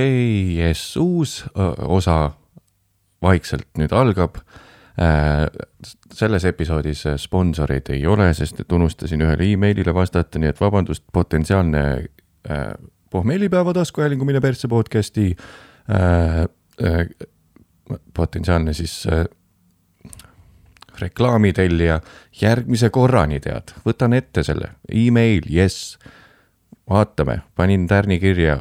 hei, jess, uus osa vaikselt nüüd algab. Äh,. selles episoodis sponsoreid ei ole, sest et unustasin ühele emailile vastata, nii et vabandust, potentsiaalne äh, pohmellipäeva taskuhäälingu Mine persse podcast'i. Äh, äh, potentsiaalne siis äh, reklaamitellija järgmise korrani tead, võtan ette selle, email, jess. vaatame, panin tärni kirja,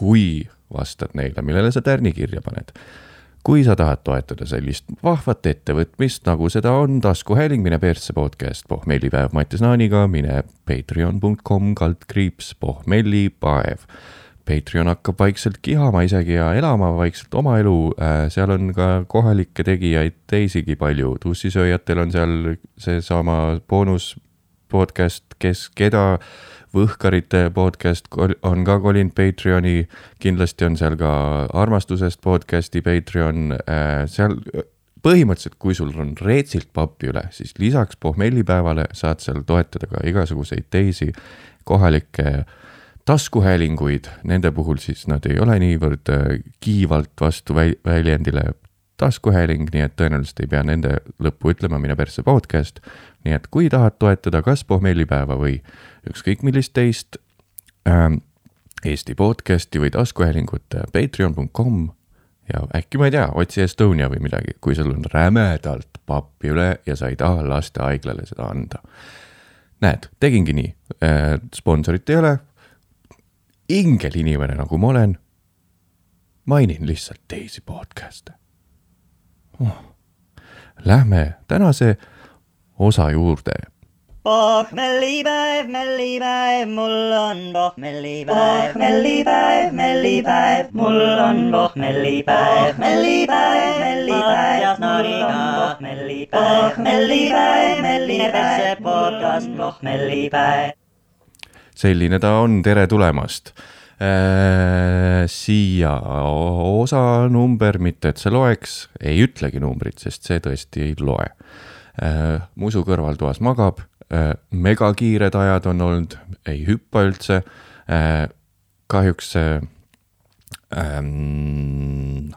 hui vastad neile, millele sa tärni kirja paned. kui sa tahad toetada sellist vahvat ettevõtmist, nagu seda on taskuhääling, mine persse podcast, pohmellipäev Mattias Naaniga, mine patreon.com kaldkriips pohmellipäev Patreon hakkab vaikselt kihama isegi ja elama vaikselt oma elu, äh, seal on ka kohalikke tegijaid teisigi palju, tussisööjatel on seal seesama boonus podcast, kes, keda, Võhkarite podcast on ka kolinud Patreoni, kindlasti on seal ka armastusest podcast'i Patreon, äh, seal põhimõtteliselt, kui sul on reetsilt pappi üle, siis lisaks pohmellipäevale saad seal toetada ka igasuguseid teisi kohalikke taskuhäälinguid, nende puhul siis nad ei ole niivõrd äh, kiivalt vastu väljendile taskuhääling, nii et tõenäoliselt ei pea nende lõppu ütlema, mine persse podcast. Nii et kui tahad toetada kas pohmellipäeva või ükskõik millist teist ähm, Eesti podcast'i või taskuhäälingut äh, patreon.com ja äkki ma ei tea, otsi Estonia või midagi, kui sul on rämedalt pappi üle ja sa ei taha lastehaiglale seda anda. näed, tegingi nii. Äh,, sponsorit ei ole, ingel inimene, nagu ma olen, mainin lihtsalt teisi podcast'e. Oh.. Lähme tänase osa juurde. pohmellipäev, mellipäev, mul on pohmellipäev, mellipäev, mellipäev, mul on pohmellipäev, mellipäev, mellipäev, mul on pohmellipäev, pohmellipäev, melline perse podcast, pohmellipäev selline ta on, tere tulemast äh,. siia osanumber, mitte et see loeks, ei ütlegi numbrit, sest see tõesti ei loe äh,. Musu kõrvaltoas magab äh,, megakiired ajad on olnud, ei hüppa üldse äh,. kahjuks äh, ähm,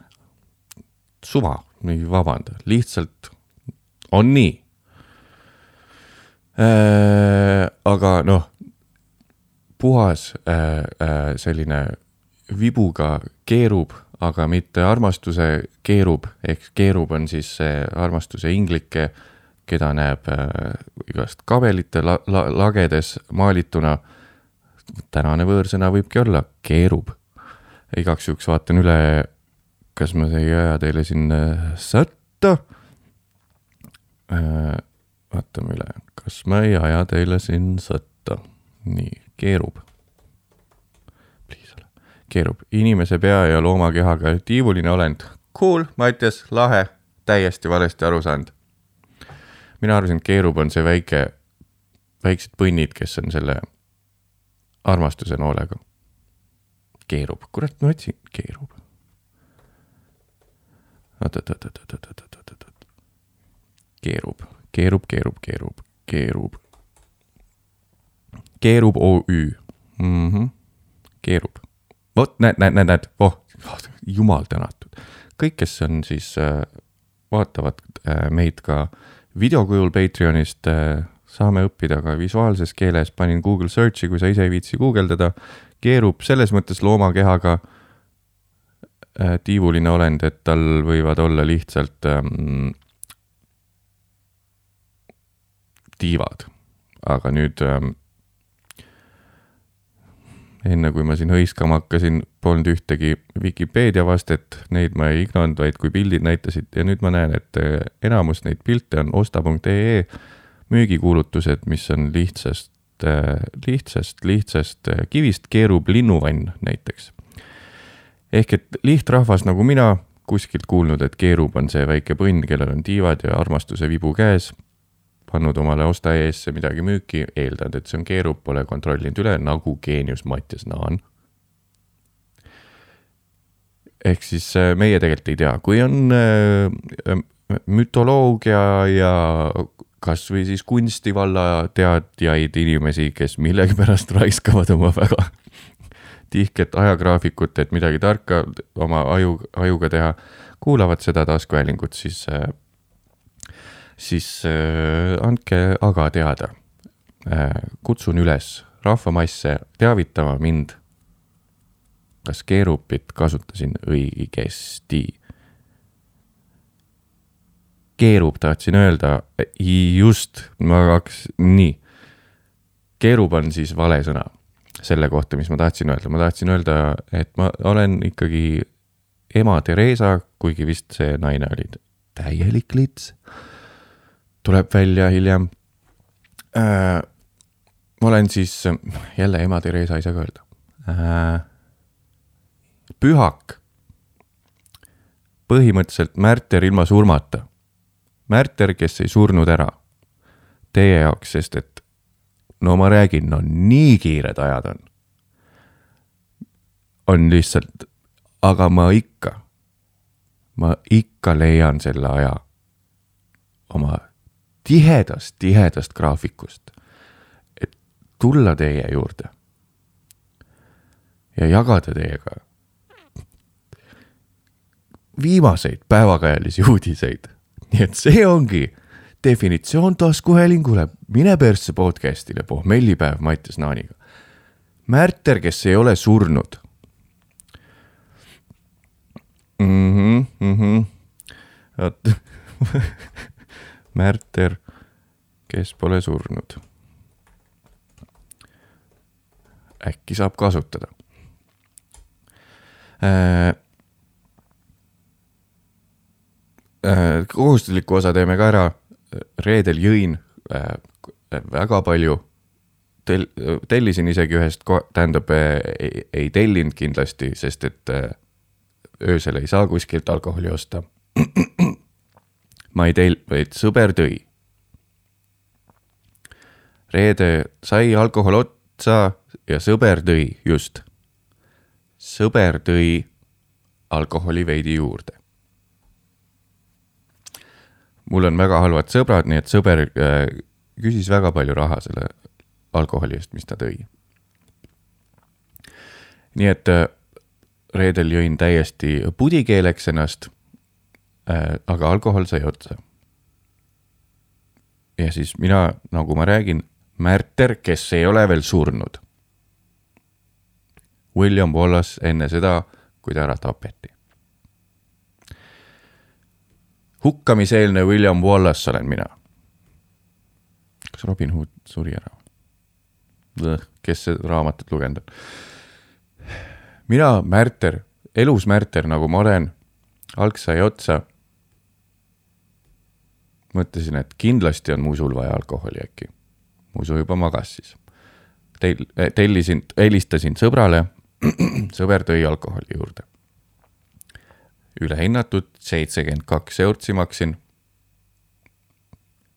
suva, vabanda, lihtsalt on nii äh,. aga noh puhas äh, äh, selline vibuga keerub, aga mitte armastuse keerub, ehk keerub on siis see armastuse inglike, keda näeb äh, igast kabelite la, la, lagedes maalituna. tänane võõrsõna võibki olla keerub. igaks juhuks vaatan üle, kas ma ei aja teile siin äh, sõtta äh,. vaatame üle, kas ma ei aja teile siin sõtta, nii keerub. Keerub inimese pea ja looma kehaga tiivuline olend. Cool, Mattias, lahe, täiesti valesti aru saanud. Mina arvasin, et keerub on see väike, väiksed põnnid, kes on selle armastuse noolega. keerub, kurat, ma otsin, keerub. oot, oot, oot, oot, oot, oot, oot, oot, oot. keerub, keerub, keerub, keerub, keerub keerub OÜ mm. -hmm. keerub. vot näed, näed, näed, näed, oh, jumal tänatud. kõik, kes on siis äh,, vaatavad äh, meid ka videokujul Patreonist äh,, saame õppida ka visuaalses keeles, panin Google Search'i, kui sa ise ei viitsi guugeldada. keerub selles mõttes loomakehaga äh, tiivuline olend, et tal võivad olla lihtsalt ähm, tiivad. aga nüüd ähm, enne kui ma siin hõiskama hakkasin, polnud ühtegi Vikipeedia vastet, neid ma ei ignoranud, vaid kui pildid näitasid ja nüüd ma näen, et eh, enamus neid pilte on osta.ee müügikuulutused, mis on lihtsast, eh, lihtsast, lihtsast eh, kivist keerub linnuvann näiteks. ehk et lihtrahvas nagu mina, kuskilt kuulnud, et keerub on see väike põnn, kellel on tiivad ja armastuse vibu käes pannud omale osta eesse midagi müüki, eeldanud, et see on keerub, pole kontrollinud üle, nagu geenius Mattias Naan. ehk siis äh, meie tegelikult ei tea, kui on äh, mütoloogia ja kasvõi siis kunstivalla teadjaid inimesi, kes millegipärast raiskavad oma väga tihket ajagraafikut, et midagi tarka oma aju, ajuga teha, kuulavad seda taskuhäälingut, siis, siis äh, andke aga teada. kutsun üles rahvamasse teavitama mind, kas keerupit kasutasin õigesti keerub, tahtsin öelda, just, ma hakkas, nii. keerub on siis vale sõna selle kohta, mis ma tahtsin öelda, ma tahtsin öelda, et ma olen ikkagi ema Theresa, kuigi vist see naine oli täielik lits. Tuleb välja hiljem äh,. ma olen siis, jälle ema Theresa ei saa ka öelda äh,. pühak. põhimõtteliselt märter ilma surmata märter, kes ei surnud ära teie jaoks, sest et no ma räägin, no nii kiired ajad on. on lihtsalt, aga ma ikka, ma ikka leian selle aja oma tihedast, tihedast graafikust, et tulla teie juurde ja jagada teiega viimaseid päevakajalisi uudiseid nii et see ongi definitsioon taskuhäälingule, mine persse podcast'ile pohmellipäev Mattias Naaniga. märter, kes ei ole surnud mm. -hmm, mm -hmm. märter, kes pole surnud. äkki saab kasutada äh, Äh, kohustusliku osa teeme ka ära. reedel jõin äh, väga palju. Tel-, tellisin isegi ühest, tähendab ei, ei tellinud kindlasti, sest et äh, öösel ei saa kuskilt alkoholi osta. Ma ei tel-, vaid sõber tõi. reede sai alkohol otsa ja sõber tõi, just. sõber tõi alkoholi veidi juurde mul on väga halvad sõbrad, nii et sõber äh, küsis väga palju raha selle alkoholi eest, mis ta tõi. nii et äh, reedel jõin täiesti pudikeeleks ennast. Aga alkohol sai otsa. ja siis mina, nagu ma räägin, märter, kes ei ole veel surnud. William Wallace enne seda, kui ta ära tapeti hukkamiseelne William Wallace olen mina. kas Robin Hood suri ära? kes seda raamatut lugenud on? mina, Märter, elus Märter, nagu ma olen, alg sai otsa. Mõtlesin, et kindlasti on musul vaja alkoholi äkki. musu juba magas siis. Tel-, tellisin, helistasin sõbrale, sõber tõi alkoholi juurde ülehinnatud, seitsekümmend kaks eurtsi maksin.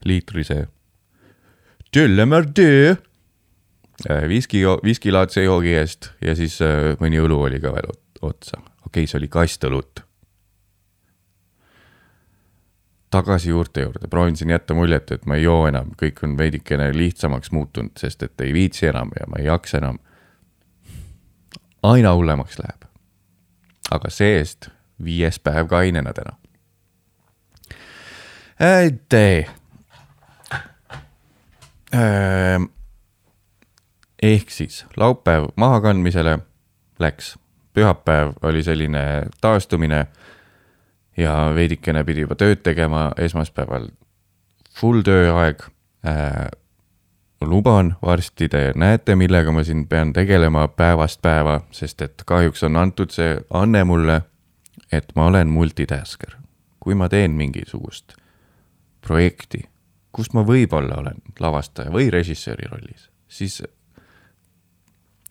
liitrise äh, viski, viskilaadse joogi eest ja siis äh, mõni õlu oli ka veel otsa. okei okay,, see oli kast tagasi juurte juurde, proovisin jätta muljet, et ma ei joo enam, kõik on veidikene lihtsamaks muutunud, sest et ei viitsi enam ja ma ei jaksa enam. aina hullemaks läheb. aga see-eest viies päev kainena täna. et äh, ehk siis laupäev mahakandmisele läks, pühapäev oli selline taastumine ja veidikene pidi juba tööd tegema, esmaspäeval full tööaeg äh,. luban, varsti te näete, millega ma siin pean tegelema päevast päeva, sest et kahjuks on antud see anne mulle et ma olen multitasker. kui ma teen mingisugust projekti, kus ma võib-olla olen lavastaja või režissööri rollis, siis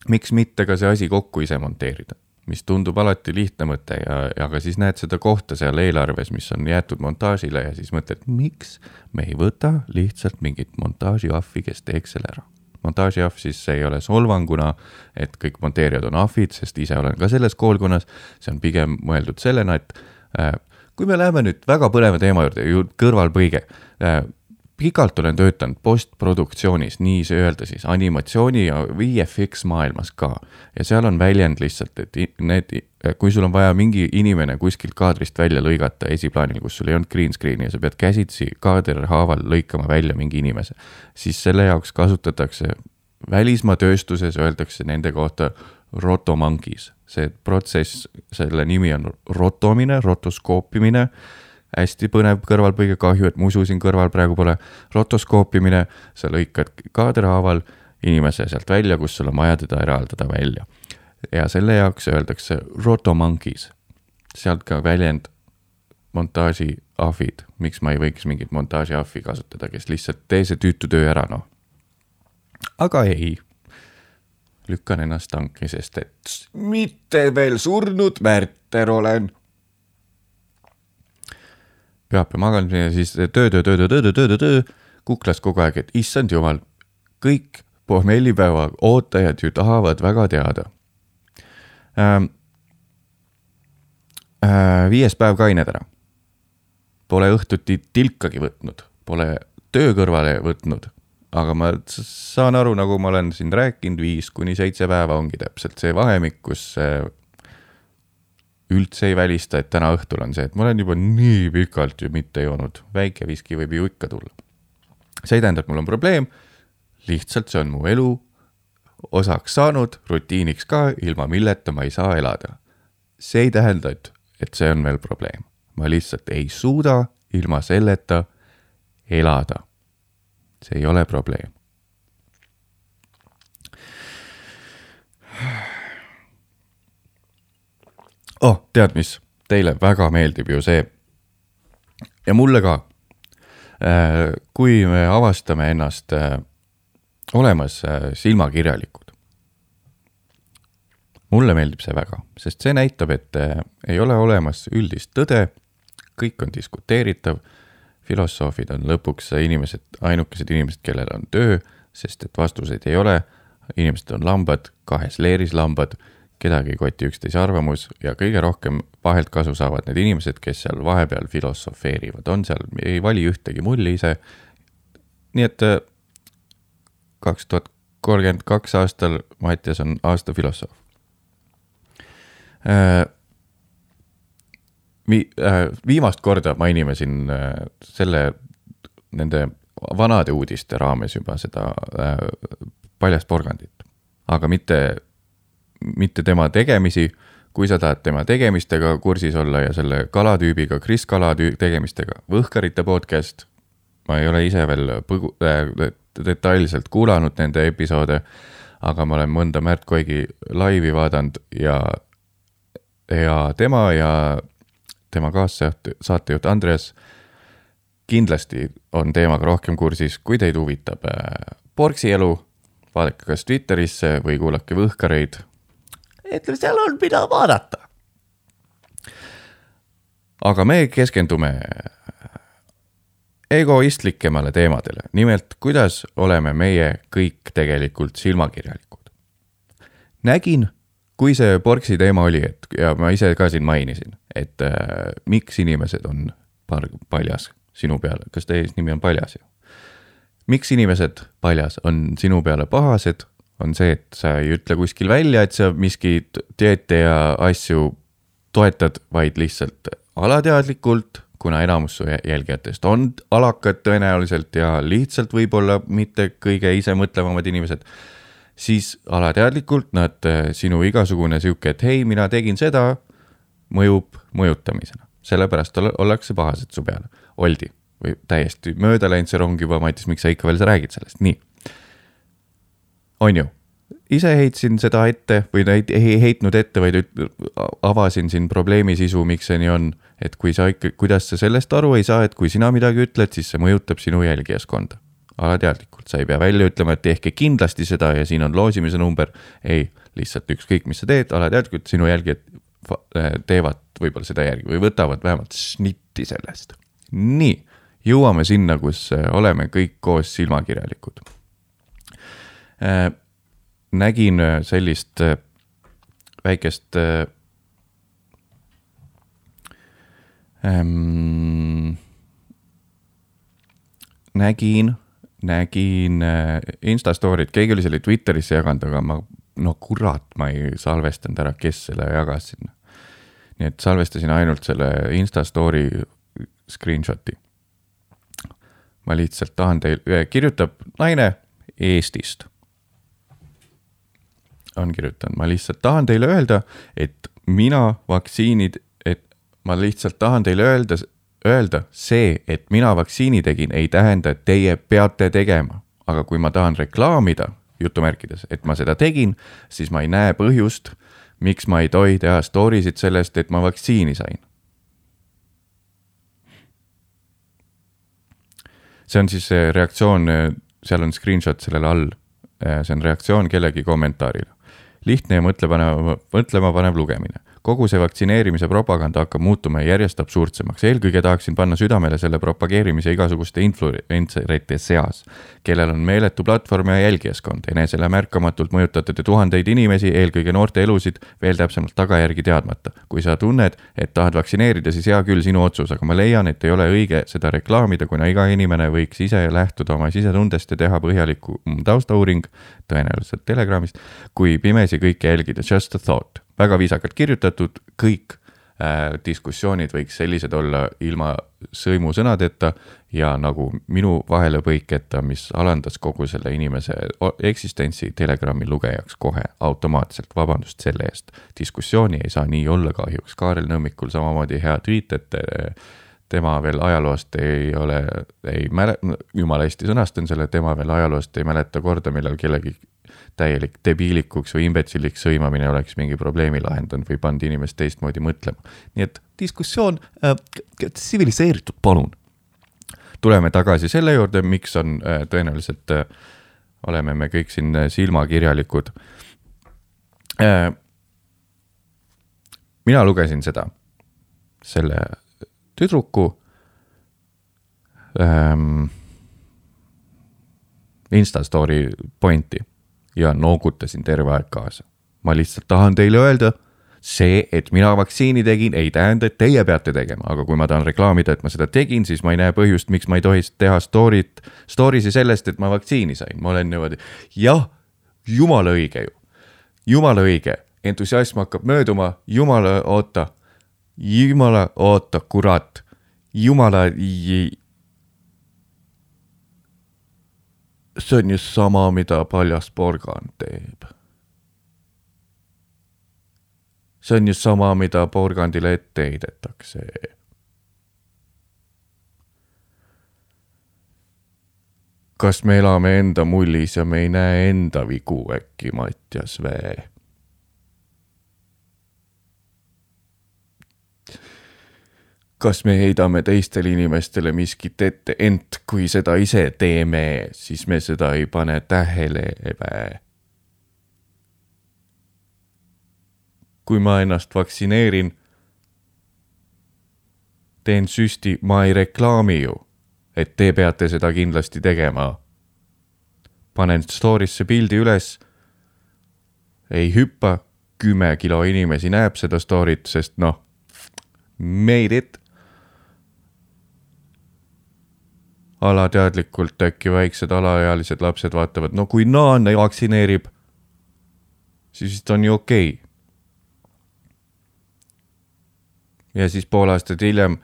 miks mitte ka see asi kokku ise monteerida, mis tundub alati lihtne mõte ja, aga siis näed seda kohta seal eelarves, mis on jäetud montaažile ja siis mõtled, miks me ei võta lihtsalt mingit montaažiahvi, kes teeks selle ära montaažiahv, siis ei ole solvanguna, et kõik monteerijad on ahvid, sest ise olen ka selles koolkonnas. see on pigem mõeldud sellena, et äh, kui me läheme nüüd väga põneva teema juurde, kõrvalpõige äh,. Pikalt olen töötanud postproduktsioonis, nii see öelda siis, animatsiooni ja VFX maailmas ka. ja seal on väljend lihtsalt, et need, kui sul on vaja mingi inimene kuskilt kaadrist välja lõigata esiplaanil, kus sul ei olnud green screen'i ja sa pead käsitsi kaaderhaaval lõikama välja mingi inimese, siis selle jaoks kasutatakse, välismaa tööstuses öeldakse nende kohta rotomonkis. see protsess, selle nimi on rotomine, rotoskoopimine hästi põnev kõrvalpõige, kahju, et musu siin kõrval praegu pole. rotoskoopimine, sa lõikad kaaderhaaval inimese sealt välja, kus sul on vaja teda eraldada välja. ja selle jaoks öeldakse rotomonkis. sealt ka väljend montaažiahvid, miks ma ei võiks mingit montaažiahvi kasutada, kes lihtsalt tee see tüütu töö ära, noh. aga ei, lükkan ennast tanki, sest et mitte veel surnud märter olen pühapäeva magamine ja siis töö, töö, töö, töö, töö, töö, töö, töö, kuklas kogu aeg, et issand jumal, kõik pohmellipäeva ootajad ju tahavad väga teada ähm,. Äh, viies päev kained ära. Pole õhtuti tilkagi võtnud, pole töö kõrvale võtnud, aga ma saan aru, nagu ma olen siin rääkinud, viis kuni seitse päeva ongi täpselt see vahemik, kus äh, üldse ei välista, et täna õhtul on see, et ma olen juba nii pikalt ju mitte joonud, väike viski võib ju ikka tulla. see ei tähenda, et mul on probleem, lihtsalt see on mu elu osaks saanud, rutiiniks ka, ilma milleta ma ei saa elada. see ei tähenda, et, et see on veel probleem, ma lihtsalt ei suuda ilma selleta elada. see ei ole probleem. Oh, tead mis, teile väga meeldib ju see ja mulle ka. kui me avastame ennast äh, olemas äh, silmakirjalikud. mulle meeldib see väga, sest see näitab, et äh, ei ole olemas üldist tõde, kõik on diskuteeritav, filosoofid on lõpuks inimesed, ainukesed inimesed, kellel on töö, sest et vastuseid ei ole, inimesed on lambad, kahes leeris lambad kedagi ei koti üksteise arvamus ja kõige rohkem vahelt kasu saavad need inimesed, kes seal vahepeal filosofeerivad, on seal, ei vali ühtegi mulli ise. nii et kaks tuhat kolmkümmend kaks aastal Mattias on aasta filosoof äh,. Vi- äh,, viimast korda mainime siin äh, selle, nende vanade uudiste raames juba seda äh, paljast porgandit, aga mitte mitte tema tegemisi, kui sa tahad tema tegemistega kursis olla ja selle kalatüübiga, Kris Kala tegemistega, Võhkarite podcast. ma ei ole ise veel põgu- äh,, detailselt kuulanud nende episoode, aga ma olen mõnda Märt Koigi laivi vaadanud ja, ja tema ja tema kaassaatejuht, saatejuht Andres kindlasti on teemaga rohkem kursis, kui teid huvitab äh, Porksi elu, vaadake kas Twitterisse või kuulake Võhkareid ütleme, seal on, mida vaadata. aga me keskendume egoistlikemale teemadele, nimelt kuidas oleme meie kõik tegelikult silmakirjalikud. nägin, kui see Porksi teema oli, et ja ma ise ka siin mainisin, et äh, miks inimesed on par-, paljas sinu peale, kas teie nimi on Paljas ju? miks inimesed paljas on sinu peale pahased on see, et sa ei ütle kuskil välja, et sa miskit dieete ja asju toetad, vaid lihtsalt alateadlikult, kuna enamus su jälgijatest on alakad tõenäoliselt ja lihtsalt võib-olla mitte kõige isemõtlevamad inimesed, siis alateadlikult nad, sinu igasugune sihuke, et hei, mina tegin seda, mõjub mõjutamisena. sellepärast ollakse pahased su peale, oldi. Või täiesti mööda läinud see rong juba, Matis, miks sa ikka veel räägid sellest, nii on ju, ise heitsin seda ette või ei heitnud ette, vaid avasin siin probleemi sisu, miks see nii on. et kui sa ikka, kuidas sa sellest aru ei saa, et kui sina midagi ütled, siis see mõjutab sinu jälgijaskonda. alateadlikult, sa ei pea välja ütlema, et tehke kindlasti seda ja siin on loosimise number. ei, lihtsalt ükskõik, mis sa teed, alateadlikult sinu jälgijad teevad võib-olla seda järgi või võtavad vähemalt snitti sellest. nii, jõuame sinna, kus oleme kõik koos silmakirjalikud Äh, nägin äh, sellist äh, väikest ähm, nägin, nägin äh, Insta story't, keegi oli selle Twitterisse jaganud, aga ma, no kurat, ma ei salvestanud ära, kes selle jagas sinna. nii et salvestasin ainult selle Insta story screenshot'i. ma lihtsalt tahan teil, kirjutab naine Eestist. On kirjutanud, ma lihtsalt tahan teile öelda, et mina vaktsiinid, et ma lihtsalt tahan teile öelda, öelda see, et mina vaktsiini tegin, ei tähenda, et teie peate tegema. aga kui ma tahan reklaamida, jutumärkides, et ma seda tegin, siis ma ei näe põhjust, miks ma ei tohi teha story sid sellest, et ma vaktsiini sain. see on siis see reaktsioon, seal on screenshot sellele all. see on reaktsioon kellegi kommentaarile. Lihtne ja mõtlepanev, mõtlema panev lugemine kogu see vaktsineerimise propaganda hakkab muutuma järjest absurdsemaks, eelkõige tahaksin panna südamele selle propageerimise igasuguste influencerite seas, kellel on meeletu platvorm ja jälgijaskond, enesele märkamatult mõjutate te tuhandeid inimesi, eelkõige noorte elusid, veel täpsemalt tagajärgi teadmata. kui sa tunned, et tahad vaktsineerida, siis hea küll, sinu otsus, aga ma leian, et ei ole õige seda reklaamida, kuna iga inimene võiks ise lähtuda oma sisetundest ja teha põhjaliku taustauuring, tõenäoliselt Telegramist, kui pimesi kõike jälgida, just a thought väga viisakalt kirjutatud, kõik äh, diskussioonid võiks sellised olla ilma sõimusõnadeta ja nagu minu vahelepõiketa, mis alandas kogu selle inimese eksistentsi Telegrami lugejaks kohe automaatselt, vabandust selle eest. diskussiooni ei saa nii olla kahjuks, Kaarel Nõmmikul samamoodi hea tweet, et tema veel ajaloost ei ole, ei mäle-, jumala hästi sõnastan selle, tema veel ajaloost ei mäleta korda, millal kellegi täielik debiilikuks või imbetsilliks sõimamine oleks mingi probleemi lahendanud või pannud inimest teistmoodi mõtlema. nii et diskussioon äh, tsiviliseeritud, palun. tuleme tagasi selle juurde, miks on äh, tõenäoliselt äh,, oleme me kõik siin äh, silmakirjalikud äh,. mina lugesin seda, selle tüdruku ähm, Insta story pointi ja noogutasin terve aeg kaasa. ma lihtsalt tahan teile öelda, see, et mina vaktsiini tegin, ei tähenda, et teie peate tegema, aga kui ma tahan reklaamida, et ma seda tegin, siis ma ei näe põhjust, miks ma ei tohiks teha story't, story'si sellest, et ma vaktsiini sain, ma olen niimoodi, jah, jumala õige ju, jumala õige, entusiasm hakkab mööduma, jumala oota, jumala oota, kurat, jumala see on just sama, mida paljas porgand teeb. see on just sama, mida porgandile ette heidetakse. kas me elame enda mullis ja me ei näe enda vigu äkki, Mattias Vee? Kas me heidame teistele inimestele miskit ette, ent kui seda ise teeme, siis me seda ei pane tähele. kui ma ennast vaktsineerin, teen süsti, ma ei reklaami ju, et te peate seda kindlasti tegema. panen story'sse pildi üles. ei hüppa, kümme kilo inimesi näeb seda story't, sest noh, made it alateadlikult äkki väiksed alaealised lapsed vaatavad, no kui Naan vaktsineerib, siis vist on ju okei okay.. ja siis pool aastat hiljem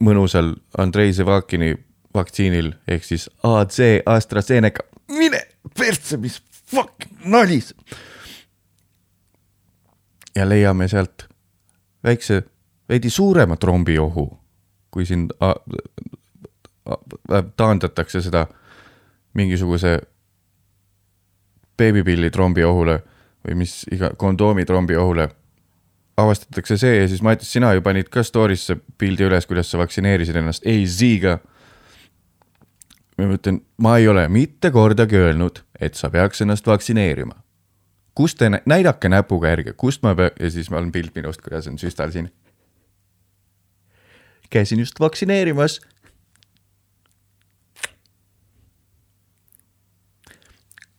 mõnusal Andrei Zevakini vaktsiinil ehk siis AC AstraZeneca, mine persse, mis fuck nali see. ja leiame sealt väikse, veidi suurema trombiohu, kui siin taandatakse seda mingisuguse beebipilli trombiohule või mis iga, kondoomi trombiohule. avastatakse see ja siis Mattias, sina ju panid ka story'sse pildi üles, kuidas sa vaktsineerisid ennast AZ-ga. ma mõtlen, ma ei ole mitte kordagi öelnud, et sa peaks ennast vaktsineerima. kust te, näidake näpuga järge, kust ma pea-, ja siis on pilt minust, kuidas on süstal siin. käisin just vaktsineerimas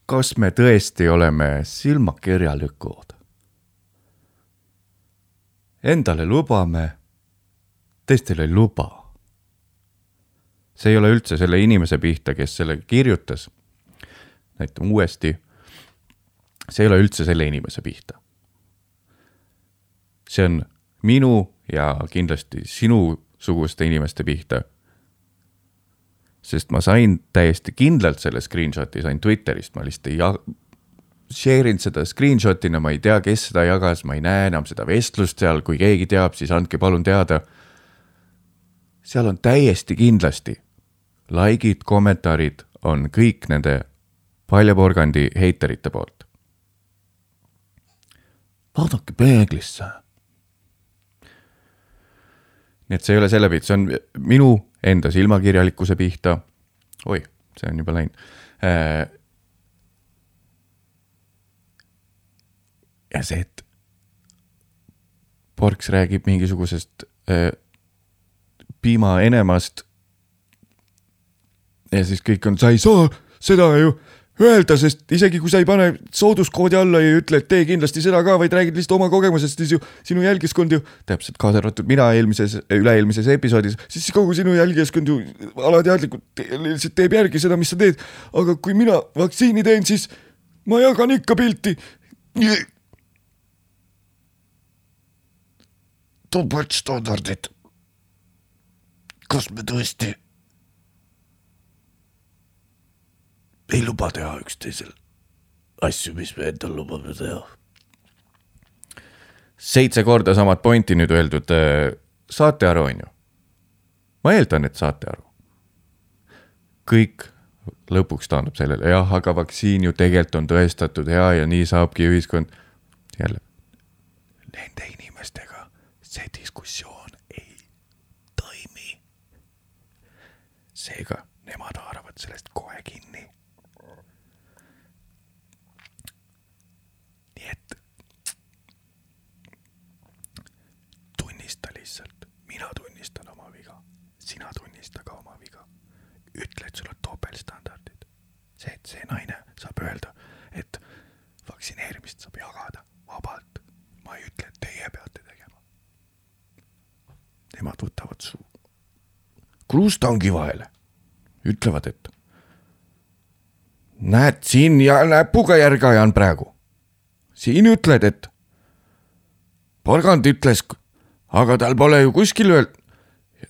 kas me tõesti oleme silmakirjalikud? Endale lubame, teistele ei luba. see ei ole üldse selle inimese pihta, kes selle kirjutas. näitame uuesti. see ei ole üldse selle inimese pihta. see on minu ja kindlasti sinusuguste inimeste pihta. Sest ma sain täiesti kindlalt selle screenshot'i sain Twitterist, ma lihtsalt ei share inud seda screenshot'ina, ma ei tea, kes seda jagas, ma ei näe enam seda vestlust seal, kui keegi teab, siis andke palun teada. seal on täiesti kindlasti likeid, kommentaarid on kõik nende paljaporgandi heiterite poolt. vaadake peeglisse. nii et see ei ole selle pihta, see on minu enda silmakirjalikkuse pihta. oi, see on juba läinud äh, ja see, et Porks räägib mingisugusest äh, piimaenemast. ja siis kõik on, sa ei saa seda ju öelda, sest isegi kui sa ei pane sooduskoodi alla ja ei ütle, et tee kindlasti seda ka, vaid räägid lihtsalt oma kogemusest, siis ju sinu jälgijaskond ju, täpselt kaasa arvatud mina eelmises, üle-eelmises episoodis, siis kogu sinu jälgijaskond ju alateadlikult lihtsalt teeb järgi seda, mis sa teed. aga kui mina vaktsiini teen, siis ma jagan ikka pilti topeltstandardid. kas me tõesti ei luba teha üksteisel asju, mis me endal lubame teha? seitse korda samat pointi nüüd öeldud, saate aru, on ju? ma eeldan, et saate aru. kõik lõpuks taandub sellele, jah, aga vaktsiin ju tegelikult on tõestatud hea ja nii saabki ühiskond. jälle, nende inimestega see diskussioon ei toimi. seega nemad haaravad sellest kohe kinni. nii et tunnista lihtsalt, mina tunnistan oma viga, sina tunnista ka oma viga. Ütle, et sul on topeltstandardid. see, et see naine saab öelda, et vaktsineerimist saab jagada vabalt. ma ei ütle, et teie peate tegema nemad võtavad su kruustangi vahele, ütlevad, et näed, siin ja näpuga järge ajan praegu. siin ütled, et porgand ütles, aga tal pole ju kuskil öeldud.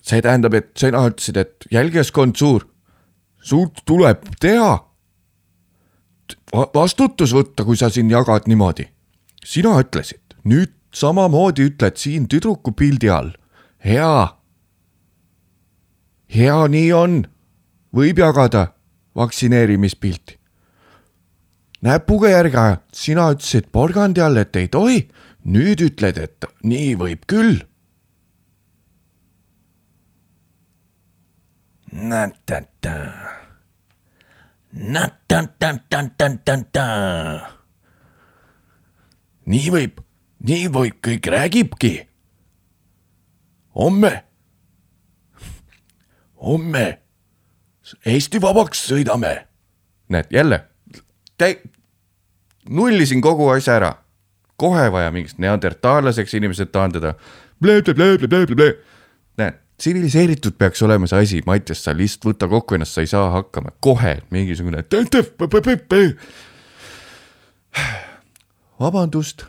see tähendab, et sina ütlesid, et jälgijaskond suur, suurt tuleb teha. vastutus võtta, kui sa siin jagad niimoodi. sina ütlesid, nüüd samamoodi ütled siin tüdruku pildi all hea. hea nii on, võib jagada vaktsineerimispilti. näpuga järge aja, sina ütlesid porgandi all, et ei tohi, nüüd ütled, et nii võib küll. nätata, nätata, nii võib, nii võib, kõik räägibki homme, homme Eesti vabaks sõidame. näed jälle, täi-, nullisin kogu asja ära. kohe vaja mingist neandertaallaseks inimesed taandada. Tsiviliseeritud peaks olema see asi, Mattias, sa lihtsalt võta kokku ennast, sa ei saa hakkama, kohe mingisugune. vabandust,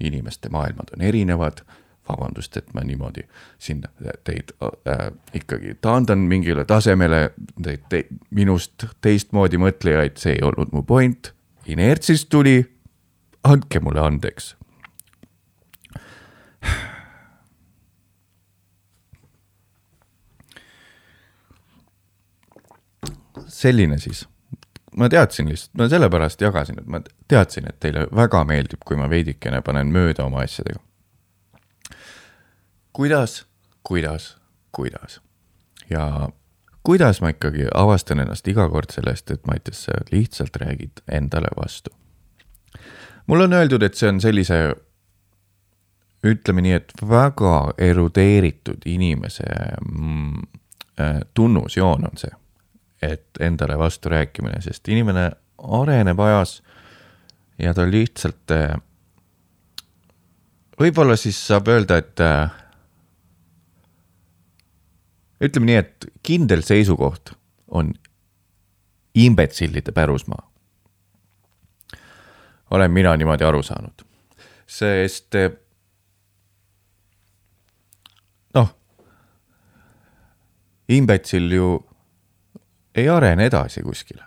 inimeste maailmad on erinevad vabandust, et ma niimoodi siin teid äh, ikkagi taandan mingile tasemele, teid te, minust teistmoodi mõtlejaid, see ei olnud mu point. inertsist tuli, andke mulle andeks. Selline siis, ma teadsin lihtsalt, ma sellepärast jagasin, et ma teadsin, et teile väga meeldib, kui ma veidikene panen mööda oma asjadega. Kuidas, kuidas, kuidas? Ja kuidas ma ikkagi avastan ennast iga kord sellest, et Mattias, sa lihtsalt räägid endale vastu. mulle on öeldud, et see on sellise, ütleme nii, et väga erudeeritud inimese mm, äh, tunnusjoon on see, et endale vastu rääkimine, sest inimene areneb ajas ja ta lihtsalt äh, võib-olla siis saab öelda, et äh, ütleme nii, et kindel seisukoht on imbetsillide pärusmaa. olen mina niimoodi aru saanud, sest eh, noh, imbetsill ju ei arene edasi kuskile.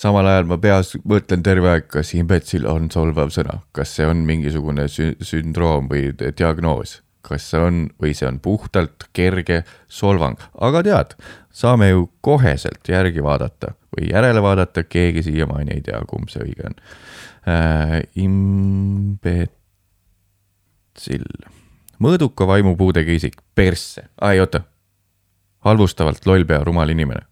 samal ajal ma peas mõtlen terve aeg, kas imbetsill on solvav sõna, kas see on mingisugune sü sündroom või di- diagnoos, kas see on või see on puhtalt kerge solvang, aga tead, saame ju koheselt järgi vaadata või järele vaadata, keegi siiamaani ei tea, kumb see õige on. Äh,. imbetsill, mõõduka vaimupuudega isik, persse, ai oota, halvustavalt lollpea rumal inimene.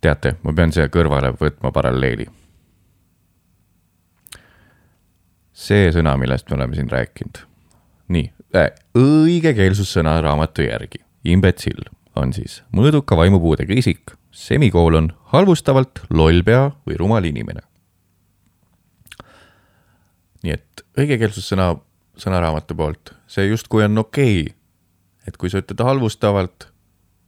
teate, ma pean siia kõrvale võtma paralleeli. see sõna, millest me oleme siin rääkinud, nii äh,, õigekeelsussõna raamatu järgi, imbetsill on siis mõõduka vaimupuudega isik, semikoolon, halvustavalt lollpea või rumal inimene. Nii et õigekeelsussõna sõnaraamatu poolt, see justkui on okei okay.. et kui sa ütled halvustavalt,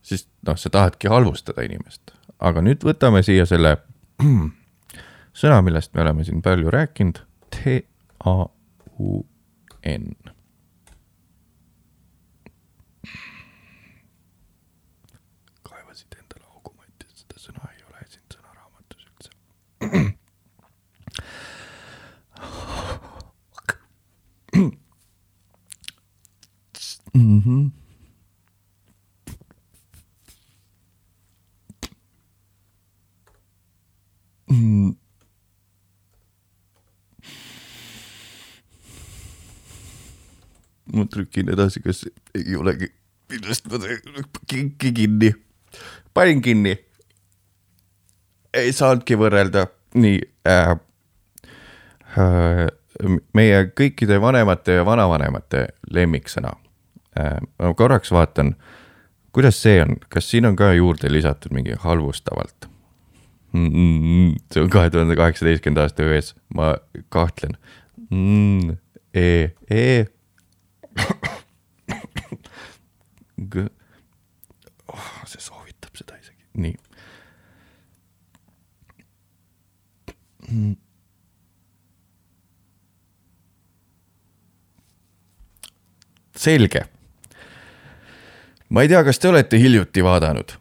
siis noh, sa tahadki halvustada inimest, aga nüüd võtame siia selle sõna, millest me oleme siin palju rääkinud, T A U N. kaevasid endale augu, ma ütlesin, et seda sõna ei ole siin sõnaraamatus üldse. Ma trükin edasi, kas ei olegi, millest ma teen, kinki kinni, panin kinni. ei saanudki võrrelda, nii äh,. Äh, meie kõikide vanemate ja vanavanemate lemmiksõna. Ma korraks vaatan, kuidas see on, kas siin on ka juurde lisatud mingi halvustavalt mm? -mm, see on kahe tuhande kaheksateistkümnenda aasta öös, ma kahtlen mm,. E, E G- oh,. see soovitab seda isegi, nii. selge. Ma ei tea, kas te olete hiljuti vaadanud.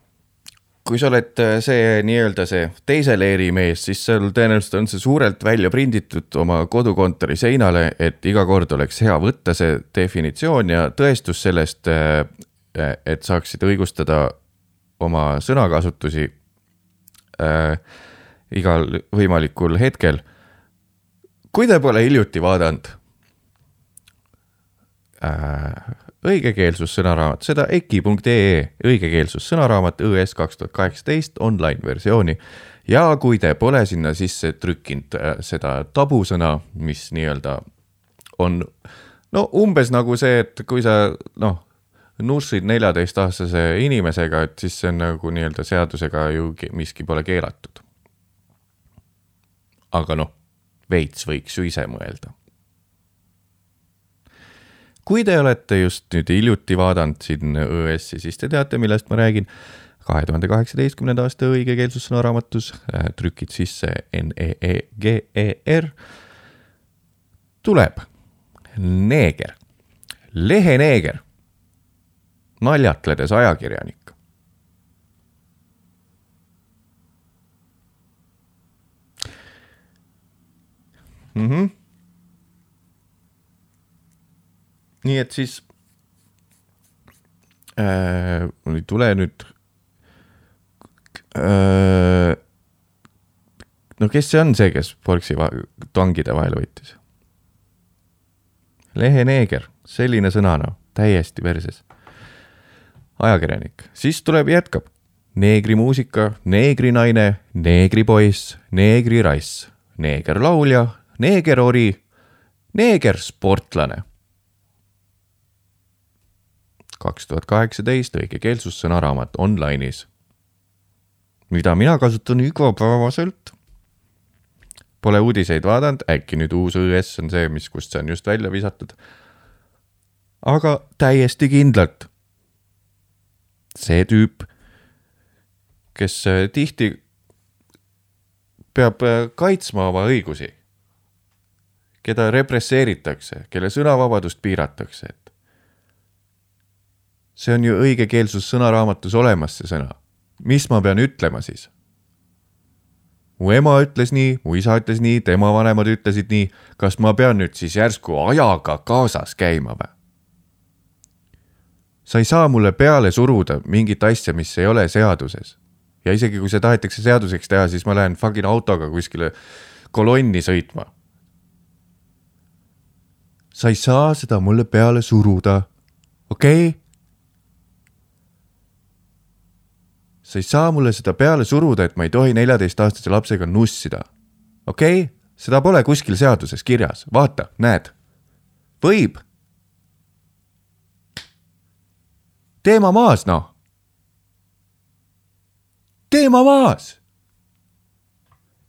kui sa oled äh, see nii-öelda see teise leeri mees, siis seal tõenäoliselt on see suurelt välja prinditud oma kodukontori seinale, et iga kord oleks hea võtta see definitsioon ja tõestus sellest, et saaksid õigustada oma sõnakasutusi äh, igal võimalikul hetkel. kui te pole hiljuti vaadanud äh, õigekeelsussõnaraamat, seda eki.ee õigekeelsussõnaraamat õs kaks tuhat kaheksateist online versiooni ja kui te pole sinna sisse trükkinud äh, seda tabusõna, mis nii-öelda on no umbes nagu see, et kui sa noh, nussid neljateistaastase inimesega, et siis see on nagu nii-öelda seadusega ju miski pole keelatud. aga noh, veits võiks ju ise mõelda kui te olete just nüüd hiljuti vaadanud siin ÖS-i, siis te teate, millest ma räägin. kahe tuhande kaheksateistkümnenda aasta õigekeelsussõnaraamatus äh, trükid sisse N E E G E R tuleb neeger, leheneeger, naljatledes ajakirjanik. Mm -hmm. Nii et siis äh, tule nüüd äh,. no kes see on see, kes Porksi va tangide vahele võttis? leheneeger, selline sõna noh, täiesti perses. ajakirjanik, siis tuleb, jätkab neegrimuusika, neegrinaine, neegripoiss, neegrirass, neegerlaulja, neegerori, neegersportlane kaks tuhat kaheksateist õigekeelsussõnaraamat online'is, mida mina kasutan igapäevaselt? Pole uudiseid vaadanud, äkki nüüd uus õs on see, mis, kust see on just välja visatud. aga täiesti kindlalt. See tüüp, kes äh, tihti peab äh, kaitsma oma õigusi, keda represseeritakse, kelle sõnavabadust piiratakse, see on ju õigekeelsus sõnaraamatus olemas, see sõna. mis ma pean ütlema siis? mu ema ütles nii, mu isa ütles nii, tema vanemad ütlesid nii, kas ma pean nüüd siis järsku ajaga kaasas käima või? sa ei saa mulle peale suruda mingit asja, mis ei ole seaduses. ja isegi kui see tahetakse seaduseks teha, siis ma lähen fucking autoga kuskile kolonni sõitma. sa ei saa seda mulle peale suruda, okei okay?? Sa ei saa mulle seda peale suruda, et ma ei tohi neljateistaastase lapsega nussida. okei okay?, seda pole kuskil seaduses kirjas, vaata, näed, võib. teema maas, noh. teema maas.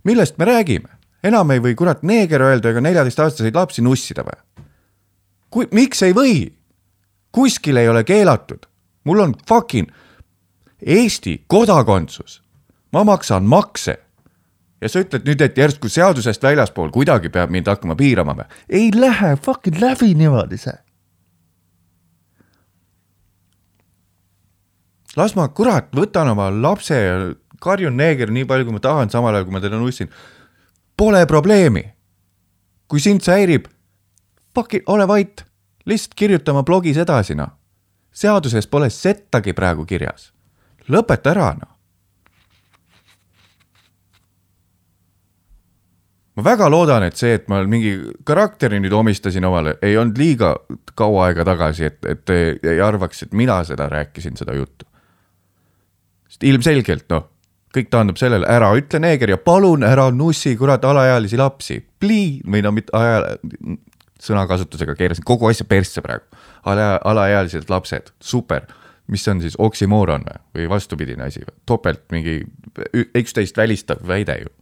millest me räägime? enam ei või kurat neeger öelda ega neljateistaastaseid lapsi nussida või? kui, miks ei või? kuskil ei ole keelatud. mul on fucking Eesti kodakondsus. ma maksan makse. ja sa ütled nüüd, et järsku seadusest väljaspool kuidagi peab mind hakkama piirama või? ei lähe fucking läbi niimoodi see. las ma kurat võtan oma lapse ja karjun neeger nii palju, kui ma tahan, samal ajal kui ma teda nussin. Pole probleemi. kui sind see häirib, fucking ole vait, lihtsalt kirjuta oma blogis edasi, noh. seaduses pole settagi praegu kirjas. Lõpeta ära, noh. ma väga loodan, et see, et ma mingi karakteri nüüd omistasin omale, ei olnud liiga kaua aega tagasi, et, et te ei arvaks, et mina seda rääkisin, seda juttu. sest ilmselgelt noh, kõik taandub sellele, ära ütle neeger ja palun ära nussi kurat alaealisi lapsi, plii- või no mitte aja, sõnakasutusega keerasin kogu asja persse praegu. ala, alaealised lapsed, super, mis on siis oksümooron või, vastupidine asi topelt mingi üksteist välistav väide ju.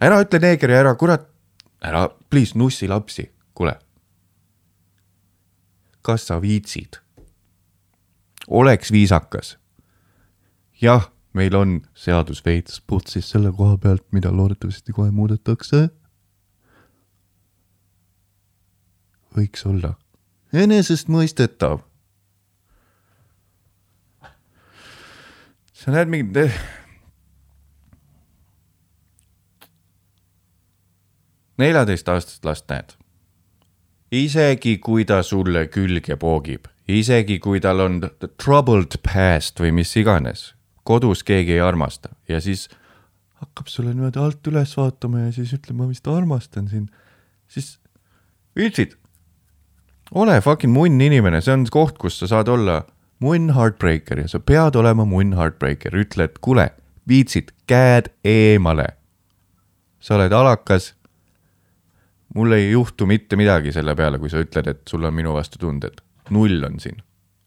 ära ütle neeger ja ära kurat, ära please nussi lapsi, kuule. kas sa viitsid? oleks viisakas jah, meil on seadus veits putsis selle koha pealt, mida loodetavasti kohe muudetakse. võiks olla enesestmõistetav. Sa näed mingit. neljateistaastast last näed. isegi kui ta sulle külge poogib, isegi kui tal on troubled past või mis iganes, kodus keegi ei armasta ja siis hakkab sulle niimoodi alt üles vaatama ja siis ütleb, ma vist armastan sind, siis viitsid, ole fucking munn inimene, see on koht, kus sa saad olla munn heartbreaker ja sa pead olema munn heartbreaker, ütle, et kuule, viitsid, käed eemale. sa oled alakas. mul ei juhtu mitte midagi selle peale, kui sa ütled, et sul on minu vastu tunded, null on siin.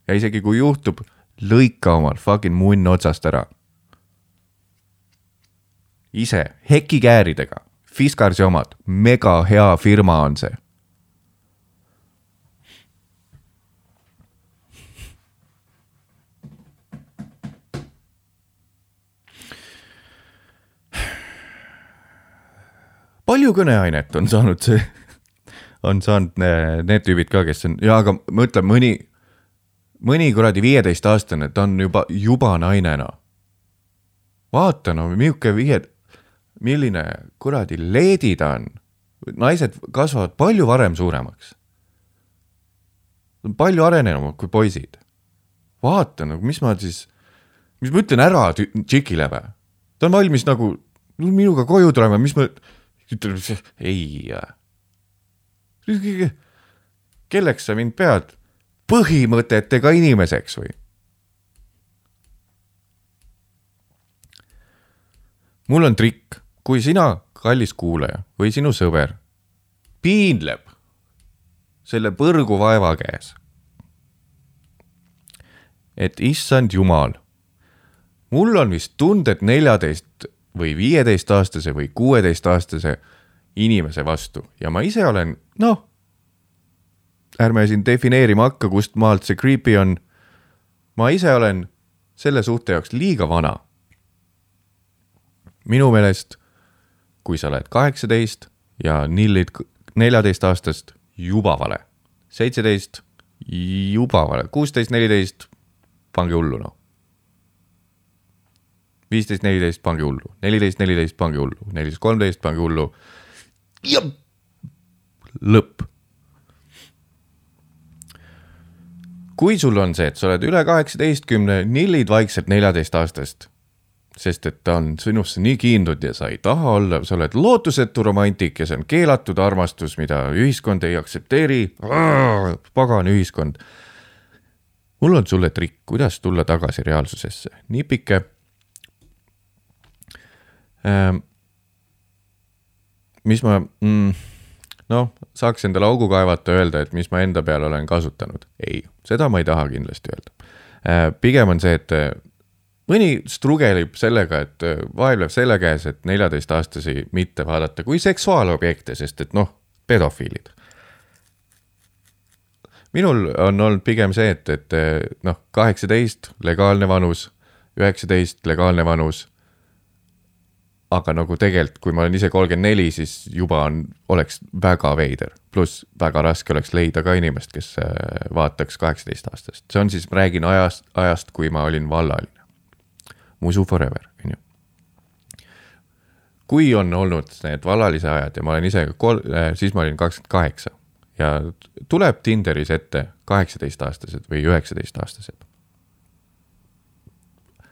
ja isegi kui juhtub, lõika omal fucking munn otsast ära. ise, hekikääridega, Fiskarsi omad, mega hea firma on see palju kõneainet on saanud see, on saanud ne- need tüübid ka, kes on, jaa, aga ma ütlen, mõni, mõni kuradi viieteistaastane, ta on juba, juba naine noh. vaata no, milline viie, milline kuradi leedi ta on. naised kasvavad palju varem suuremaks. palju arenenumad kui poisid. vaata no mis ma siis, mis ma ütlen ära tšikile või? ta on valmis nagu minuga koju tulema, mis ma ütleb, ei. kelleks sa mind pead? põhimõtetega inimeseks või? mul on trikk, kui sina, kallis kuulaja või sinu sõber piinleb selle põrgu vaeva käes, et issand jumal, mul on vist tunded neljateist või viieteistaastase või kuueteistaastase inimese vastu ja ma ise olen, noh, ärme siin defineerima hakka, kust maalt see creepy on. ma ise olen selle suhte jaoks liiga vana. minu meelest, kui sa oled kaheksateist ja nillid neljateistaastast, juba vale. seitseteist, juba vale, kuusteist, neliteist, pange hullu noh viisteist, neliteist, pange hullu, neliteist, neliteist, pange hullu, neliteist, kolmteist, pange hullu. ja lõpp. kui sul on see, et sa oled üle kaheksateistkümne, nillid vaikselt neljateistaastast, sest et ta on sinusse nii kiindunud ja sa ei taha olla, sa oled lootusetu romantik ja see on keelatud armastus, mida ühiskond ei aktsepteeri. pagan ühiskond. mul on sulle trikk, kuidas tulla tagasi reaalsusesse, nipike. Mis ma mm, noh, saaks endale augu kaevata, öelda, et mis ma enda peale olen kasutanud. ei, seda ma ei taha kindlasti öelda. pigem on see, et mõni strugelib sellega, et vaevleb selle käes, et neljateistaastasi mitte vaadata kui seksuaalobjekte, sest et noh, pedofiilid. minul on olnud pigem see, et, et noh, kaheksateist legaalne vanus, üheksateist legaalne vanus aga nagu tegelikult, kui ma olen ise kolmkümmend neli, siis juba on, oleks väga veider. pluss väga raske oleks leida ka inimest, kes äh, vaataks kaheksateistaastast, see on siis, ma räägin ajast, ajast, kui ma olin vallaline. Musu forever, on ju. kui on olnud need vallalise ajad ja ma olen ise kol-, äh, siis ma olin kakskümmend kaheksa ja tuleb Tinderis ette kaheksateistaastased või üheksateistaastased.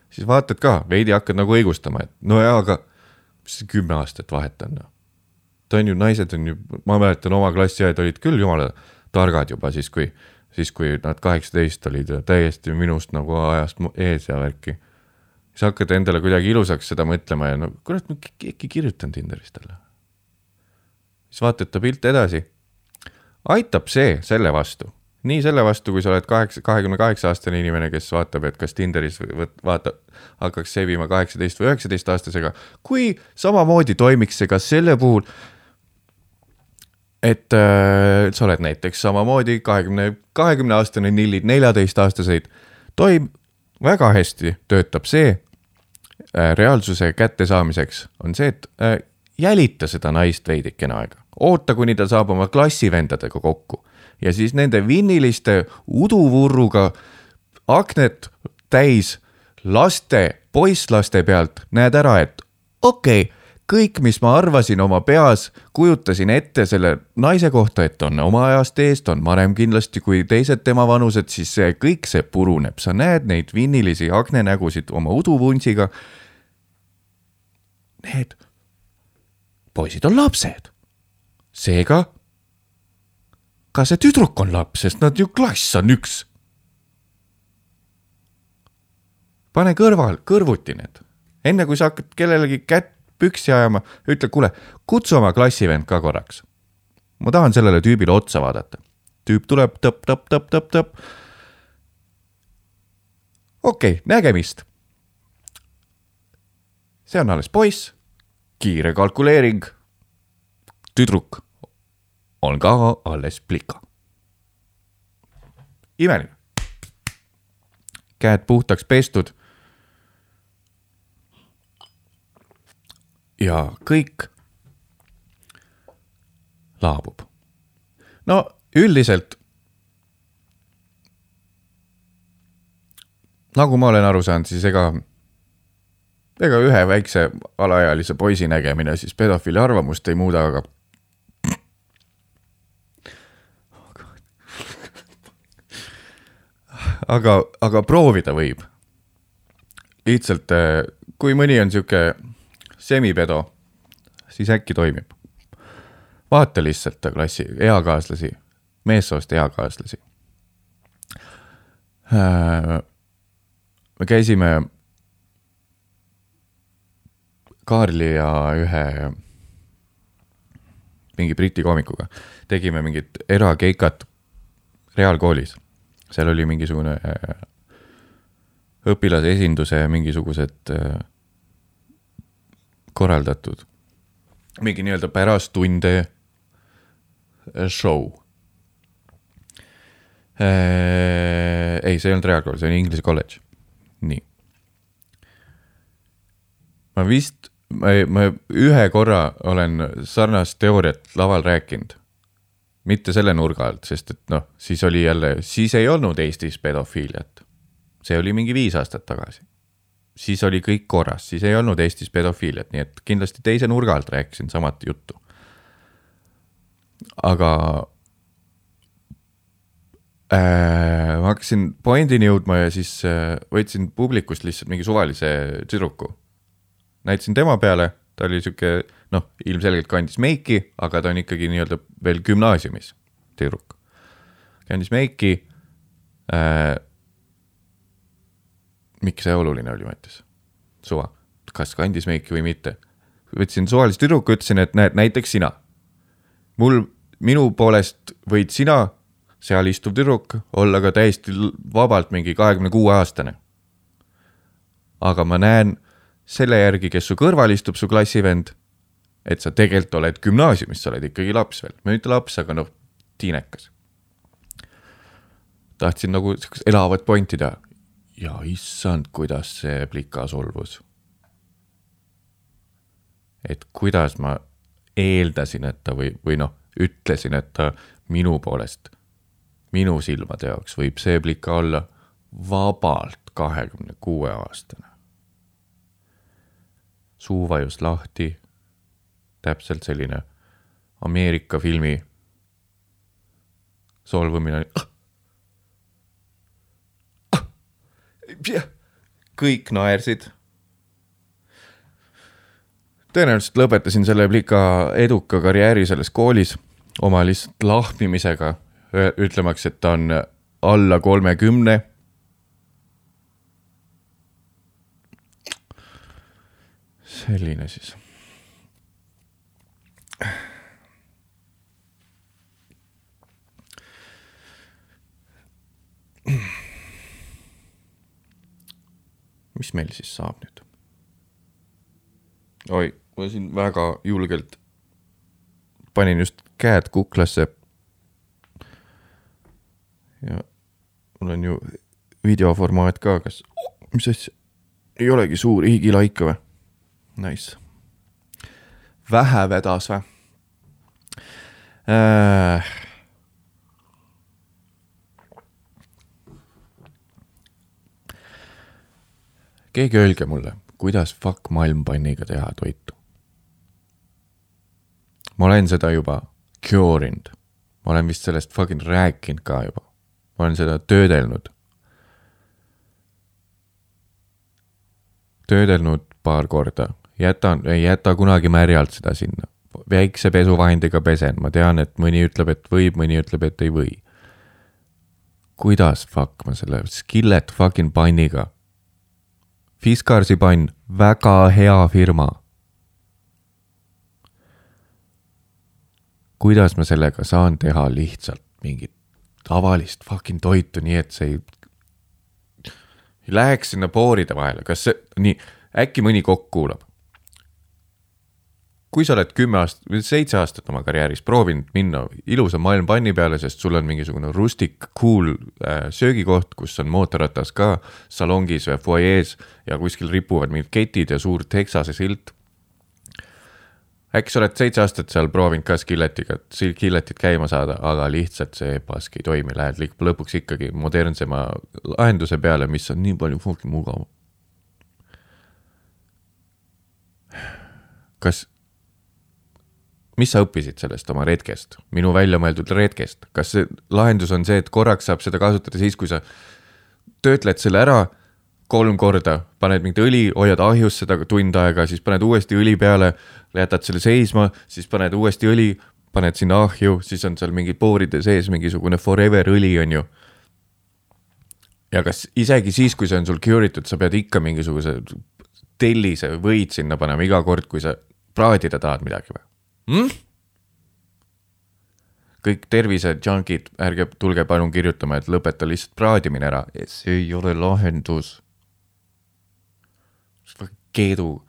siis vaatad ka, veidi hakkad nagu õigustama, et no jaa, aga mis see kümme aastat vahet on noh. ta on ju, naised on ju, ma mäletan oma klassiõed olid küll jumala targad juba siis, kui, siis kui nad kaheksateist olid täiesti minust nagu ajast ees ja värki. siis hakkad endale kuidagi ilusaks seda mõtlema ja no kurat, ma äkki kirjutan Tinderis talle. siis vaatad ta pilte edasi. aitab see selle vastu nii selle vastu, kui sa oled kaheksa, kahekümne kaheksa aastane inimene, kes vaatab, et kas Tinderis võt-, vaatab, hakkaks sevima kaheksateist või üheksateist aastasega, kui samamoodi toimiks see ka selle puhul, et äh, sa oled näiteks samamoodi kahekümne, kahekümne aastane, nillid neljateistaastaseid, toim-, väga hästi töötab see äh, reaalsuse kättesaamiseks, on see, et äh, jälita seda naist veidikene aega, oota, kuni ta saab oma klassivendadega kokku ja siis nende vinniliste uduvurruga aknet täis laste, poisslaste pealt näed ära, et okei okay,, kõik, mis ma arvasin oma peas, kujutasin ette selle naise kohta, et on oma ajast eest, on vanem kindlasti kui teised tema vanused, siis see kõik see puruneb, sa näed neid vinnilisi aknenägusid oma uduvunsiga. Need poisid on lapsed. seega ka see tüdruk on laps, sest nad ju klass on üks. pane kõrval, kõrvuti need, enne kui sa hakkad kellelegi kätt püksi ajama, ütle, kuule, kutsu oma klassivend ka korraks. ma tahan sellele tüübile otsa vaadata. tüüp tuleb tõpp-tõpp-tõpp-tõpp-tõpp. okei okay,, nägemist. see on alles poiss, kiire kalkuleering. tüdruk on ka alles plika. imeline. käed puhtaks pestud. ja kõik laabub. no üldiselt. nagu ma olen aru saanud, siis ega, ega ühe väikse alaealise poisi nägemine siis pedofiili arvamust ei muuda, aga aga, aga proovida võib. lihtsalt, äh, kui mõni on sihuke semipedo, siis äkki toimib. vaata lihtsalt klassi eakaaslasi, meessoost eakaaslasi. Äh, me käisime Kaarli ja ühe mingi Briti koomikuga, tegime mingit erakeikat reaalkoolis seal oli mingisugune äh, õpilase esinduse mingisugused äh, korraldatud mingi nii-öelda pärast tunde äh, show ei, see ei olnud reaalkool, see oli Inglise kolledž. nii. ma vist, ma, ma ühe korra olen sarnast teooriat laval rääkinud. Mitte selle nurga alt, sest et noh, siis oli jälle, siis ei olnud Eestis pedofiiliat. see oli mingi viis aastat tagasi siis oli kõik korras, siis ei olnud Eestis pedofiiliat, nii et kindlasti teise nurga alt rääkisin samat juttu. aga äh, ma hakkasin pointini jõudma ja siis äh, võtsin publikust lihtsalt mingi suvalise tüdruku. näitasin tema peale, ta oli sihuke noh, ilmselgelt kandis meiki, aga ta on ikkagi nii-öelda veel gümnaasiumis tüdruk. kandis meiki äh, miks see oluline oli, Mattias? suva, kas kandis meiki või mitte. võtsin suvalise tüdruku, ütlesin, et näed, näiteks sina. mul, minu poolest võid sina, seal istuv tüdruk, olla ka täiesti vabalt mingi kahekümne kuue aastane. aga ma näen selle järgi, kes su kõrval istub, su klassivend, et sa tegelikult oled gümnaasiumis, sa oled ikkagi laps veel, mitte laps, aga noh, tiinekas tahtsin nagu sihukest elavat pointi teha ja issand, kuidas see plika solvus. et kuidas ma eeldasin, et ta või, või noh, ütlesin, et ta minu poolest, minu silmade jaoks võib see plika olla vabalt kahekümne kuue aastane. suu vajus lahti, täpselt selline Ameerika filmi solvumine kõik naersid. tõenäoliselt lõpetasin selle plika eduka karjääri selles koolis oma lihtsalt lahmimisega, ütlemaks, et ta on alla kolmekümne. selline siis mis meil siis saab nüüd? oi, ma siin väga julgelt panin just käed kuklasse. ja mul on ju videoformaat ka, kas oh,, mis asja, ei olegi suur higilaika või? Nice. vähe vedas või äh,? Keegi öelge mulle, kuidas fuck malmpanniga teha toitu? ma olen seda juba cure inud, ma olen vist sellest fucking rääkinud ka juba, ma olen seda töödelnud. töödelnud paar korda, jätan, ei jäta kunagi märjalt seda sinna, väikse pesuvahendiga pesen, ma tean, et mõni ütleb, et võib, mõni ütleb, et ei või. kuidas fuck ma selle skillet fucking panniga Fiskarsi pann, väga hea firma. kuidas ma sellega saan teha lihtsalt mingit tavalist fucking toitu, nii et see ei, ei läheks sinna pooride vahele, kas see, nii, äkki mõni kokk kuulab kui sa oled kümme aastat või seitse aastat oma karjääris proovinud minna ilusa maailmapanni peale, sest sul on mingisugune rustic cool äh, söögikoht, kus on mootorratas ka salongis või fuajees ja kuskil ripuvad mingid ketid ja suur Texase silt. äkki sa oled seitse aastat seal proovinud ka skilletiga, skilletit käima saada, aga lihtsalt see pask ei toimi, lähed lõpuks ikkagi modernsema lahenduse peale, mis on nii palju mugavam. kas mis sa õppisid sellest oma retkest, minu välja mõeldud retkest, kas see lahendus on see, et korraks saab seda kasutada siis, kui sa töötled selle ära kolm korda, paned mingit õli, hoiad ahjus seda tund aega, siis paned uuesti õli peale, jätad selle seisma, siis paned uuesti õli, paned sinna ahju, siis on seal mingi pooride sees mingisugune forever õli, on ju. ja kas isegi siis, kui see on sul cure itud, sa pead ikka mingisuguse tellise võid sinna panema iga kord, kui sa praadida tahad midagi või? Mm?? kõik tervise junkid, ärge tulge palun kirjutama, et lõpeta lihtsalt praadimine ära, see ei ole lahendus. keedu,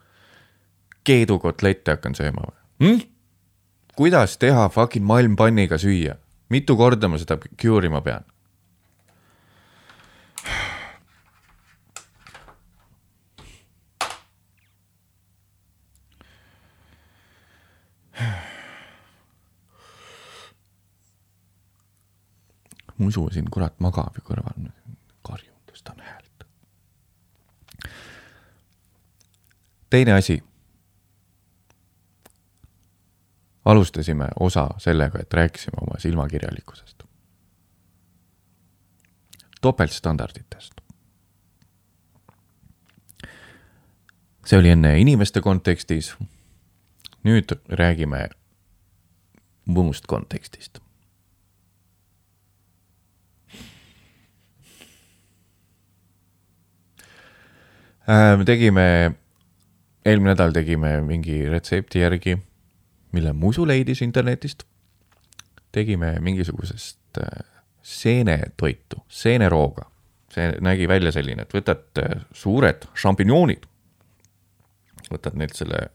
keedukotlette hakkan sööma või hm?? kuidas teha fucking malmpanniga süüa? mitu korda ma seda cure ima pean? Musu siin kurat magab ju kõrval, karjun, tõstan häält. teine asi. alustasime osa sellega, et rääkisime oma silmakirjalikkusest. topeltstandarditest. see oli enne inimeste kontekstis. nüüd räägime muust kontekstist me tegime, eelmine nädal tegime mingi retsepti järgi, mille Musu leidis internetist. tegime mingisugusest äh, seenetoitu, seenerooga. see nägi välja selline, et võtad äh, suured šampinjoonid, võtad neilt selle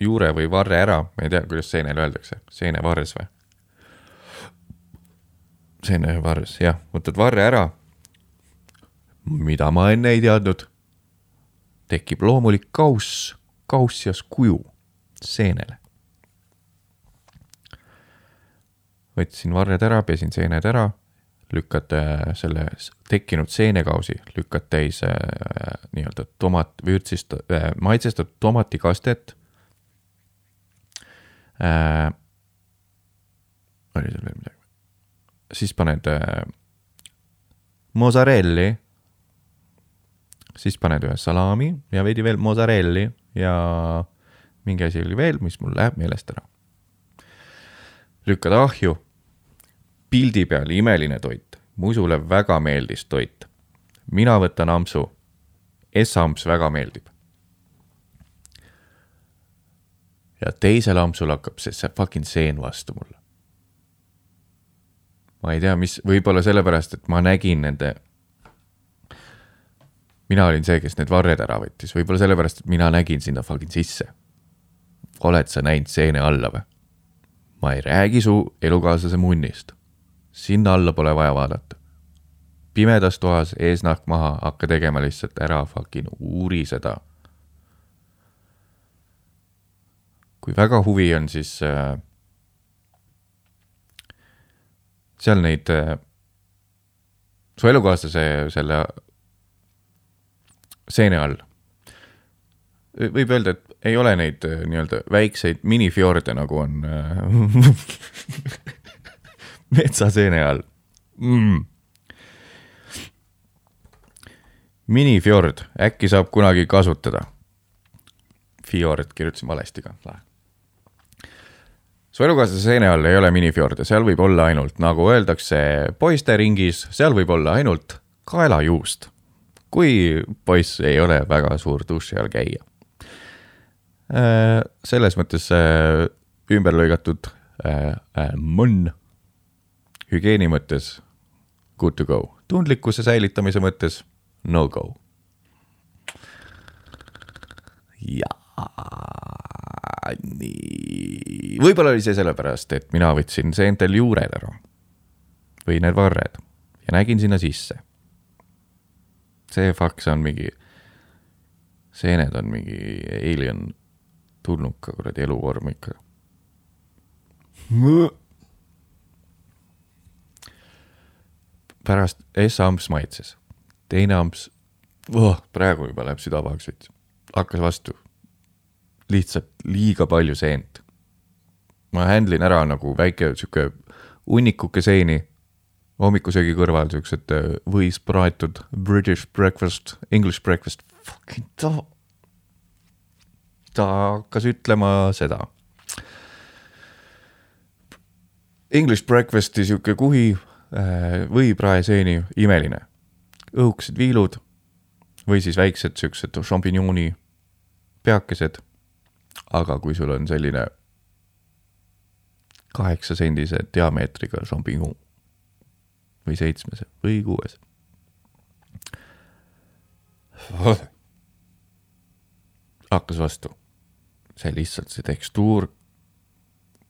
juure või varre ära, ma ei tea, kuidas seenele öeldakse, seenevars või? seenevars, jah, võtad varre ära. mida ma enne ei teadnud tekib loomulik kauss, kaussias kuju seenele. võtsin varred ära, pesin seened ära, lükkad selle tekkinud seenekausi, lükkad täis äh, nii-öelda tomat, vürtsist äh,, maitsestatud tomatikastet äh,. oli seal veel midagi? siis paned äh, mozzarelli siis paned ühe salami ja veidi veel mozzarelli ja mingi asi oli veel, mis mul läheb meelest ära. lükkad ahju, pildi peal imeline toit, musule väga meeldis toit. mina võtan ampsu, S-amps väga meeldib. ja teisel ampsul hakkab see, see fucking seen vastu mulle. ma ei tea, mis, võib-olla sellepärast, et ma nägin nende mina olin see, kes need varred ära võttis, võib-olla sellepärast, et mina nägin sinna fucking sisse. oled sa näinud seene alla või? ma ei räägi su elukaaslase munnist. sinna alla pole vaja vaadata. pimedas toas, eesnahk maha, hakka tegema lihtsalt ära fucking uuri seda. kui väga huvi on, siis äh, seal neid äh, su elukaaslase selle seene all. võib öelda, et ei ole neid äh, nii-öelda väikseid minifjorde, nagu on äh, metsaseene all mm.. minifjord, äkki saab kunagi kasutada. Fjord kirjutasin valesti ka, lahe. su elukaaslase seene all ei ole minifjorde, seal võib olla ainult, nagu öeldakse poisteringis, seal võib olla ainult kaelajuust kui poiss ei ole väga suur duši all käija. selles mõttes äh, ümber lõigatud äh, äh, munn hügieeni mõttes good to go, tundlikkuse säilitamise mõttes no go. ja nii, võib-olla oli see sellepärast, et mina võtsin seentel juured ära või need varred ja nägin sinna sisse see faks on mingi, seened on mingi alien tulnuka kuradi eluvorm ikka. pärast S-amps maitses, teine amps oh,, praegu juba läheb süda pahaks veits, hakkas vastu. lihtsalt liiga palju seent. ma handle in ära nagu väike sihuke hunnikuke seeni hommikusöögi kõrval siuksed äh, võis praetud British breakfast, English breakfast, fucking ta. ta hakkas ütlema seda. English breakfast'i sihuke kuhi äh, võipraeseeni, imeline. õhukesed viilud või siis väiksed siuksed šampinjooni peakesed. aga kui sul on selline kaheksasendise diameetriga šampinjon või seitsmese või kuues. hakkas vastu, see lihtsalt see tekstuur,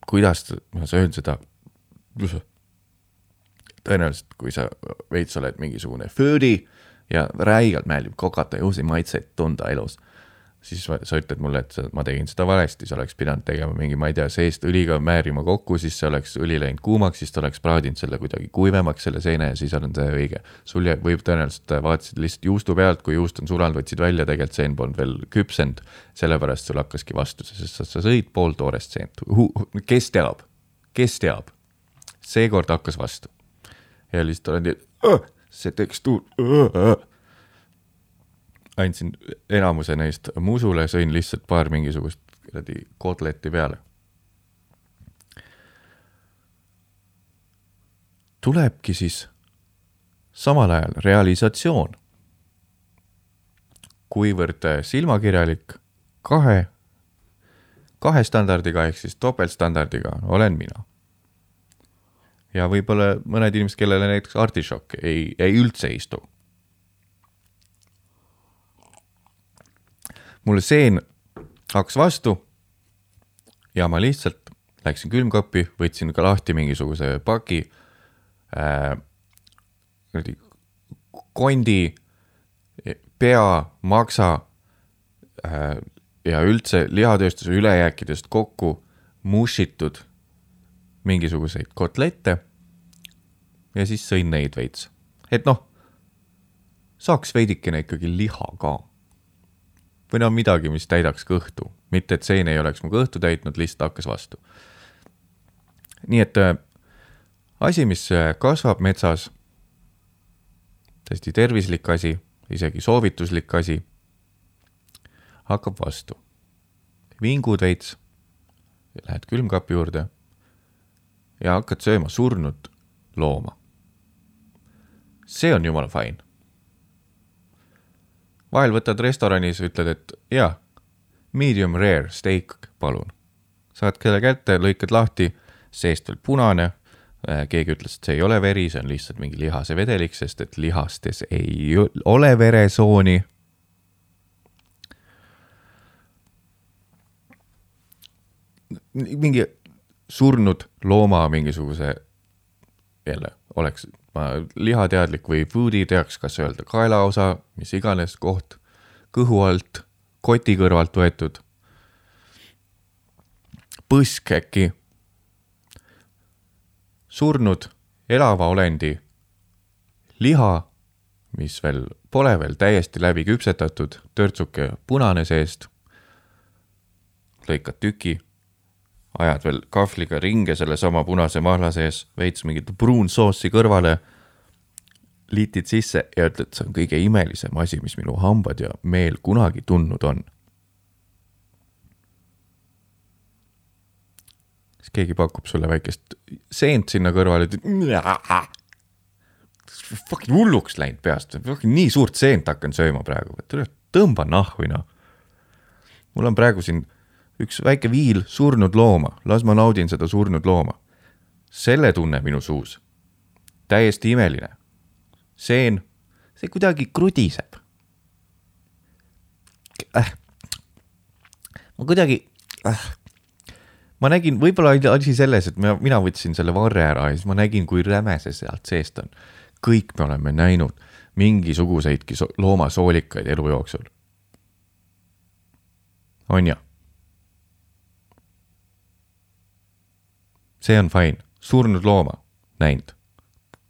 kuidas ma söön seda. tõenäoliselt, kui sa veits oled mingisugune foodie ja räigelt meeldib kokata ja uusi maitseid tunda elus siis sa ütled mulle, et ma tegin seda valesti, sa oleks pidanud tegema mingi, ma ei tea, seest õliga määrima kokku, siis see oleks õli läinud kuumaks, siis ta oleks praadinud selle kuidagi kuivemaks, selle seene ja siis on see õige. sul võib tõenäoliselt vaatasid lihtsalt juustu pealt, kui juust on sulanud, võtsid välja, tegelikult seen polnud veel küpsenud. sellepärast sul hakkaski vastu, sest sa, sa sõid pooltoorest seent, kes teab, kes teab. seekord hakkas vastu. ja lihtsalt olen nii, see tekstuur andsin enamuse neist musule, sõin lihtsalt paar mingisugust kuradi kotletti peale. tulebki siis samal ajal realisatsioon. kuivõrd silmakirjalik kahe, kahe standardiga ehk siis topeltstandardiga olen mina. ja võib-olla mõned inimesed, kellele näiteks artišokk ei, ei üldse istu mulle seen hakkas vastu ja ma lihtsalt läksin külmkappi, võtsin ka lahti mingisuguse paki äh,, kondi, pea, maksa äh, ja üldse lihatööstuse ülejääkidest kokku mushitud mingisuguseid kotlette ja siis sõin neid veits, et noh, saaks veidikene ikkagi liha ka või no midagi, mis täidaks kõhtu, mitte et seen ei oleks mu kõhtu täitnud, lihtsalt hakkas vastu. nii et äh, asi, mis äh, kasvab metsas, täiesti tervislik asi, isegi soovituslik asi, hakkab vastu. vingud veits, lähed külmkapi juurde ja hakkad sööma surnud looma. see on jumala fine vahel võtad restoranis, ütled, et jaa, medium rare steak, palun. saad selle kätte, lõikad lahti, seest veel punane, äh, keegi ütles, et see ei ole veri, see on lihtsalt mingi lihase vedelik, sest et lihastes ei ole veresooni. mingi surnud looma mingisuguse, jälle oleks ma lihateadlik või foodie teaks, kas öelda kaelaosa, mis iganes koht, kõhu alt, koti kõrvalt võetud. põsk äkki. surnud elava olendi liha, mis veel pole veel täiesti läbi küpsetatud, törtsuke punane seest. lõikad tüki ajad veel kahvliga ringe sellesama punase mahla sees, veits mingit pruunsoossi kõrvale. liitid sisse ja ütled, see on kõige imelisem asi, mis minu hambad ja meel kunagi tundnud on. siis keegi pakub sulle väikest seent sinna kõrvale, ütled. Fucking hulluks läinud peast, nii suurt seent hakkan sööma praegu, tõmba nahhu noh. mul on praegu siin üks väike viil surnud looma, las ma naudin seda surnud looma. selle tunne minu suus, täiesti imeline. seen, see kuidagi krudiseb äh.. ma kuidagi äh. ma nägin, võib-olla oli asi selles, et ma, mina võtsin selle varre ära ja siis ma nägin, kui räme see sealt seest on. kõik me oleme näinud mingisuguseidki so loomasoolikaid elu jooksul. on ju? See on fine, surnud looma, näinud.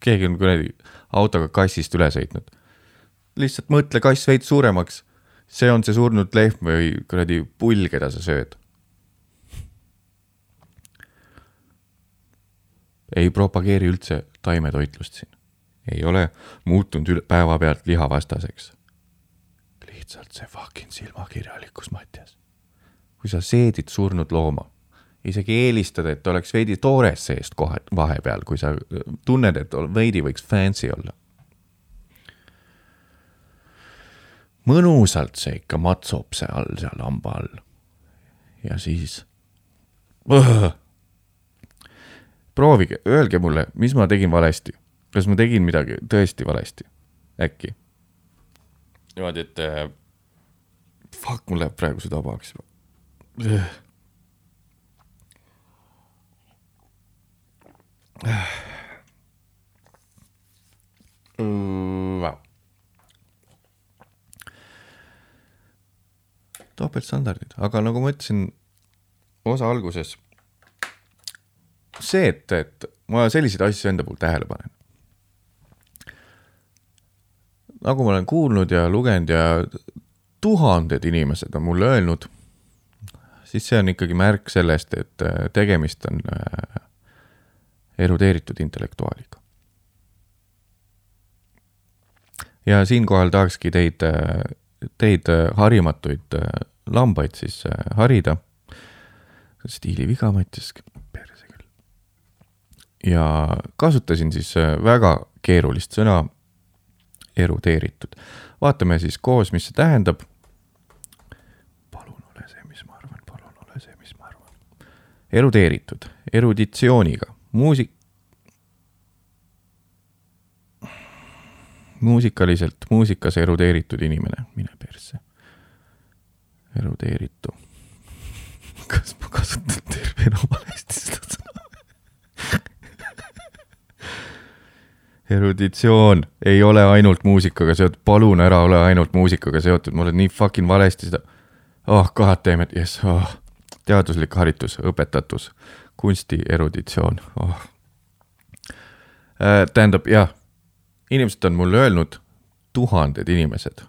keegi on kuradi autoga kassist üle sõitnud. lihtsalt mõtle kass veits suuremaks, see on see surnud lehm või kuradi pull, keda sa sööd. ei propageeri üldse taimetoitlust siin. ei ole muutunud päevapealt lihavastaseks. lihtsalt see fucking silmakirjalikkus, Mattias. kui sa seedid surnud looma isegi eelistada, et oleks veidi toores seest kohe vahepeal, kui sa tunned, et veidi võiks fancy olla. mõnusalt see ikka matsub seal, seal hamba all. ja siis. proovige, öelge mulle, mis ma tegin valesti. kas ma tegin midagi tõesti valesti? äkki? niimoodi, et äh, fuck, mul läheb praegu süda pahaks juba topeltstandardid, aga nagu ma ütlesin osa alguses, see, et, et ma selliseid asju enda puhul tähele panen. nagu ma olen kuulnud ja lugenud ja tuhanded inimesed on mulle öelnud, siis see on ikkagi märk sellest, et tegemist on äh, erudeeritud intellektuaaliga. ja siinkohal tahakski teid, teid harimatuid lambaid siis harida. stiiliviga ma ütlesin, perse küll. ja kasutasin siis väga keerulist sõna, erudeeritud. vaatame siis koos, mis see tähendab erudeeritud, eruditsiooniga, muusik-, muusikaliselt muusikas erudeeritud inimene, mine persse. erudeeritu. kas ma kasutan tervena valesti seda sõna? eruditsioon ei ole ainult muusikaga seotud, palun ära ole ainult muusikaga seotud, ma olen nii fucking valesti seda. oh, god damn it, jess, oh teaduslik haritus, õpetatus, kunsti eruditsioon. Oh.. Äh, tähendab jah, inimesed on mulle öelnud, tuhanded inimesed,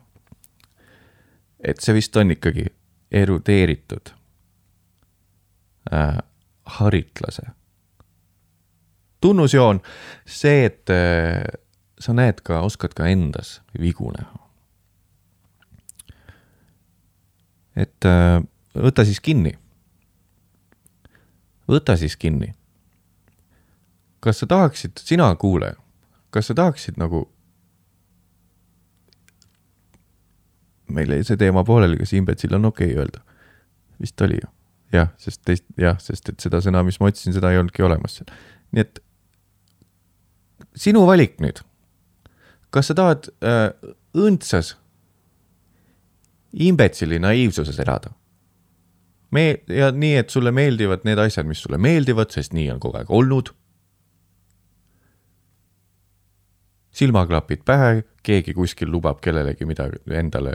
et see vist on ikkagi erudeeritud äh, haritlase tunnusjoon, see, et äh, sa näed ka, oskad ka endas vigu näha. et äh, võta siis kinni võta siis kinni. kas sa tahaksid, sina kuulaja, kas sa tahaksid nagu meil jäi see teema pooleli, kas imbetsil on okei okay öelda? vist oli ju. jah, sest teist, jah, sest et seda sõna, mis ma otsisin, seda ei olnudki olemas seal. nii et sinu valik nüüd. kas sa tahad äh, õndsas imbetsili naiivsuses elada? Me- ja nii, et sulle meeldivad need asjad, mis sulle meeldivad, sest nii on kogu aeg olnud. silmaklapid pähe, keegi kuskil lubab kellelegi midagi endale,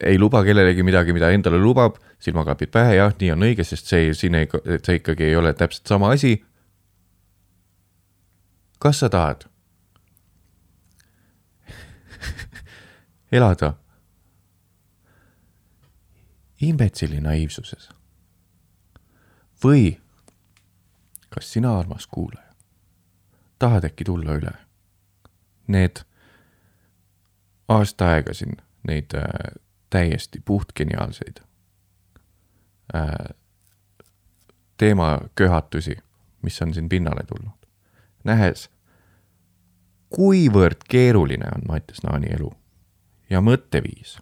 ei luba kellelegi midagi, mida endale lubab, silmaklapid pähe, jah, nii on õige, sest see siin ei, see ikkagi ei ole täpselt sama asi. kas sa tahad elada imbetsili naiivsuses. või kas sina, armas kuulaja, tahad äkki tulla üle need aasta aega siin neid äh, täiesti puhtgeniaalseid äh, teemaköhatusi, mis on siin pinnale tulnud, nähes, kuivõrd keeruline on Mattias Naani elu ja mõtteviis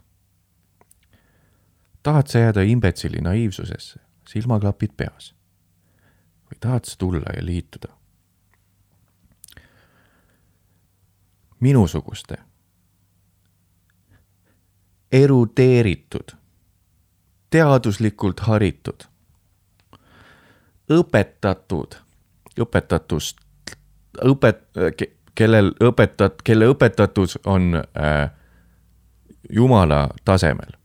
tahad sa jääda imbetsili naiivsusesse, silmaklapid peas? või tahad sa tulla ja liituda? Minusuguste. Erudeeritud, teaduslikult haritud, õpetatud, õpetatust, õpet-, kellel õpetat-, kelle õpetatus on äh, jumala tasemel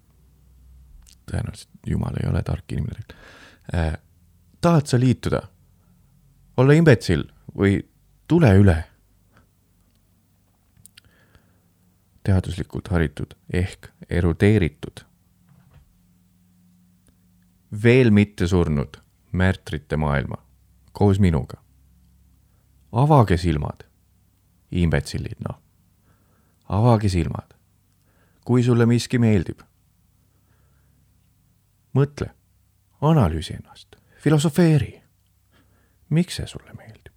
tõenäoliselt jumal ei ole tark inimene äh,. tahad sa liituda, olla imbetsill või tule üle. teaduslikult haritud ehk erudeeritud. veel mitte surnud märtrite maailma koos minuga. avage silmad, imbetsillid, noh. avage silmad. kui sulle miski meeldib mõtle, analüüsi ennast, filosofeeri. miks see sulle meeldib?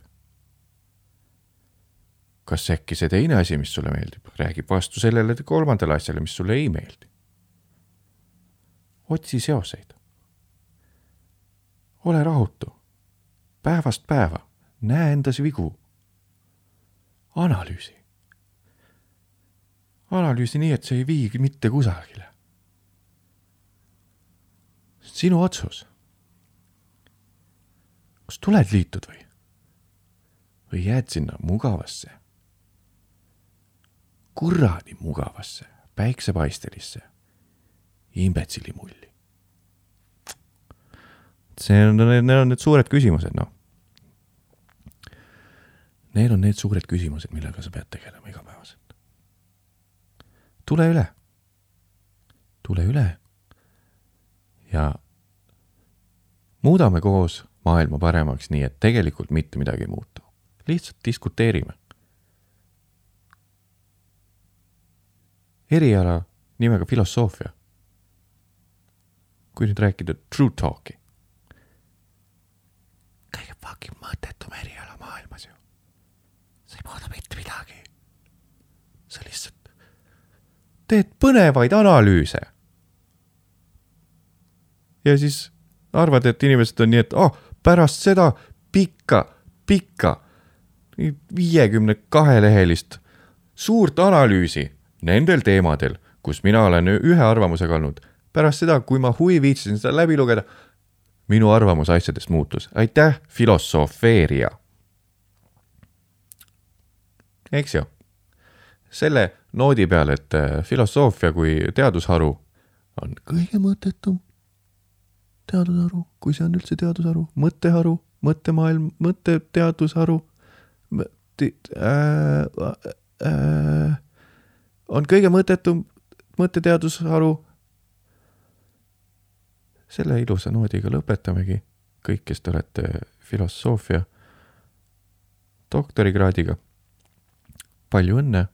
kas äkki see teine asi, mis sulle meeldib, räägib vastu sellele kolmandale asjale, mis sulle ei meeldi? otsi seoseid. ole rahutu. päevast päeva, näe endas vigu. analüüsi. analüüsi nii, et see ei vii mitte kusagile sinu otsus. kas tuled liitud või? või jääd sinna mugavasse, kuradi mugavasse päiksepaistelisse imbetsillimulli? see on, need on need suured küsimused, noh. Need on need suured küsimused, millega sa pead tegelema igapäevaselt. tule üle. tule üle. ja muudame koos maailma paremaks, nii et tegelikult mitte midagi ei muutu. lihtsalt diskuteerime. eriala nimega filosoofia. kui nüüd rääkida true talk'i kõige fucking mõttetum eriala maailmas ju. sa ei muuda mitte midagi. sa lihtsalt teed põnevaid analüüse. ja siis arvad, et inimesed on nii, et oh,, pärast seda pikka, pikka, viiekümne kahe lehelist suurt analüüsi nendel teemadel, kus mina olen ühe arvamusega olnud, pärast seda, kui ma huvi viitsisin seda läbi lugeda minu arvamus asjadest muutus, aitäh, filosofeeria. eks ju, selle noodi peal, et äh, filosoofia kui teadusharu on kõige mõttetum teadusharu, kui see on üldse teadusharu, mõtteharu, mõttemaailm, mõtteteadusharu äh, äh, on kõige mõttetum mõtteteadusharu selle ilusa noodiga lõpetamegi. kõik, kes te olete filosoofia doktorikraadiga. palju õnne.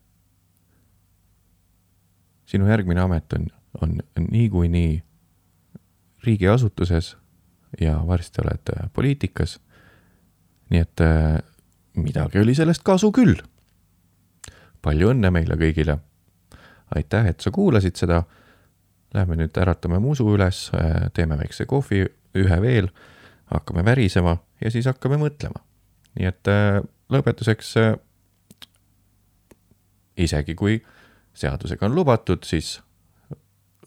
sinu järgmine amet on, on niikuinii riigiasutuses ja varsti oled poliitikas. nii et äh, midagi oli sellest kasu küll. palju õnne meile kõigile. aitäh, et sa kuulasid seda Lähme nüüd äratame musu üles, äh, teeme väikse kohvi, ühe veel, hakkame värisema ja siis hakkame mõtlema. nii et äh, lõpetuseks, isegi kui seadusega on lubatud, siis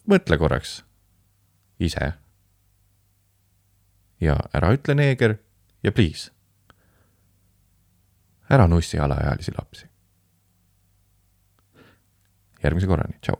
mõtle korraks ise. Ja ära ütle neeger ja please, ära nussi alaealisi lapsi. järgmise korrani, tšau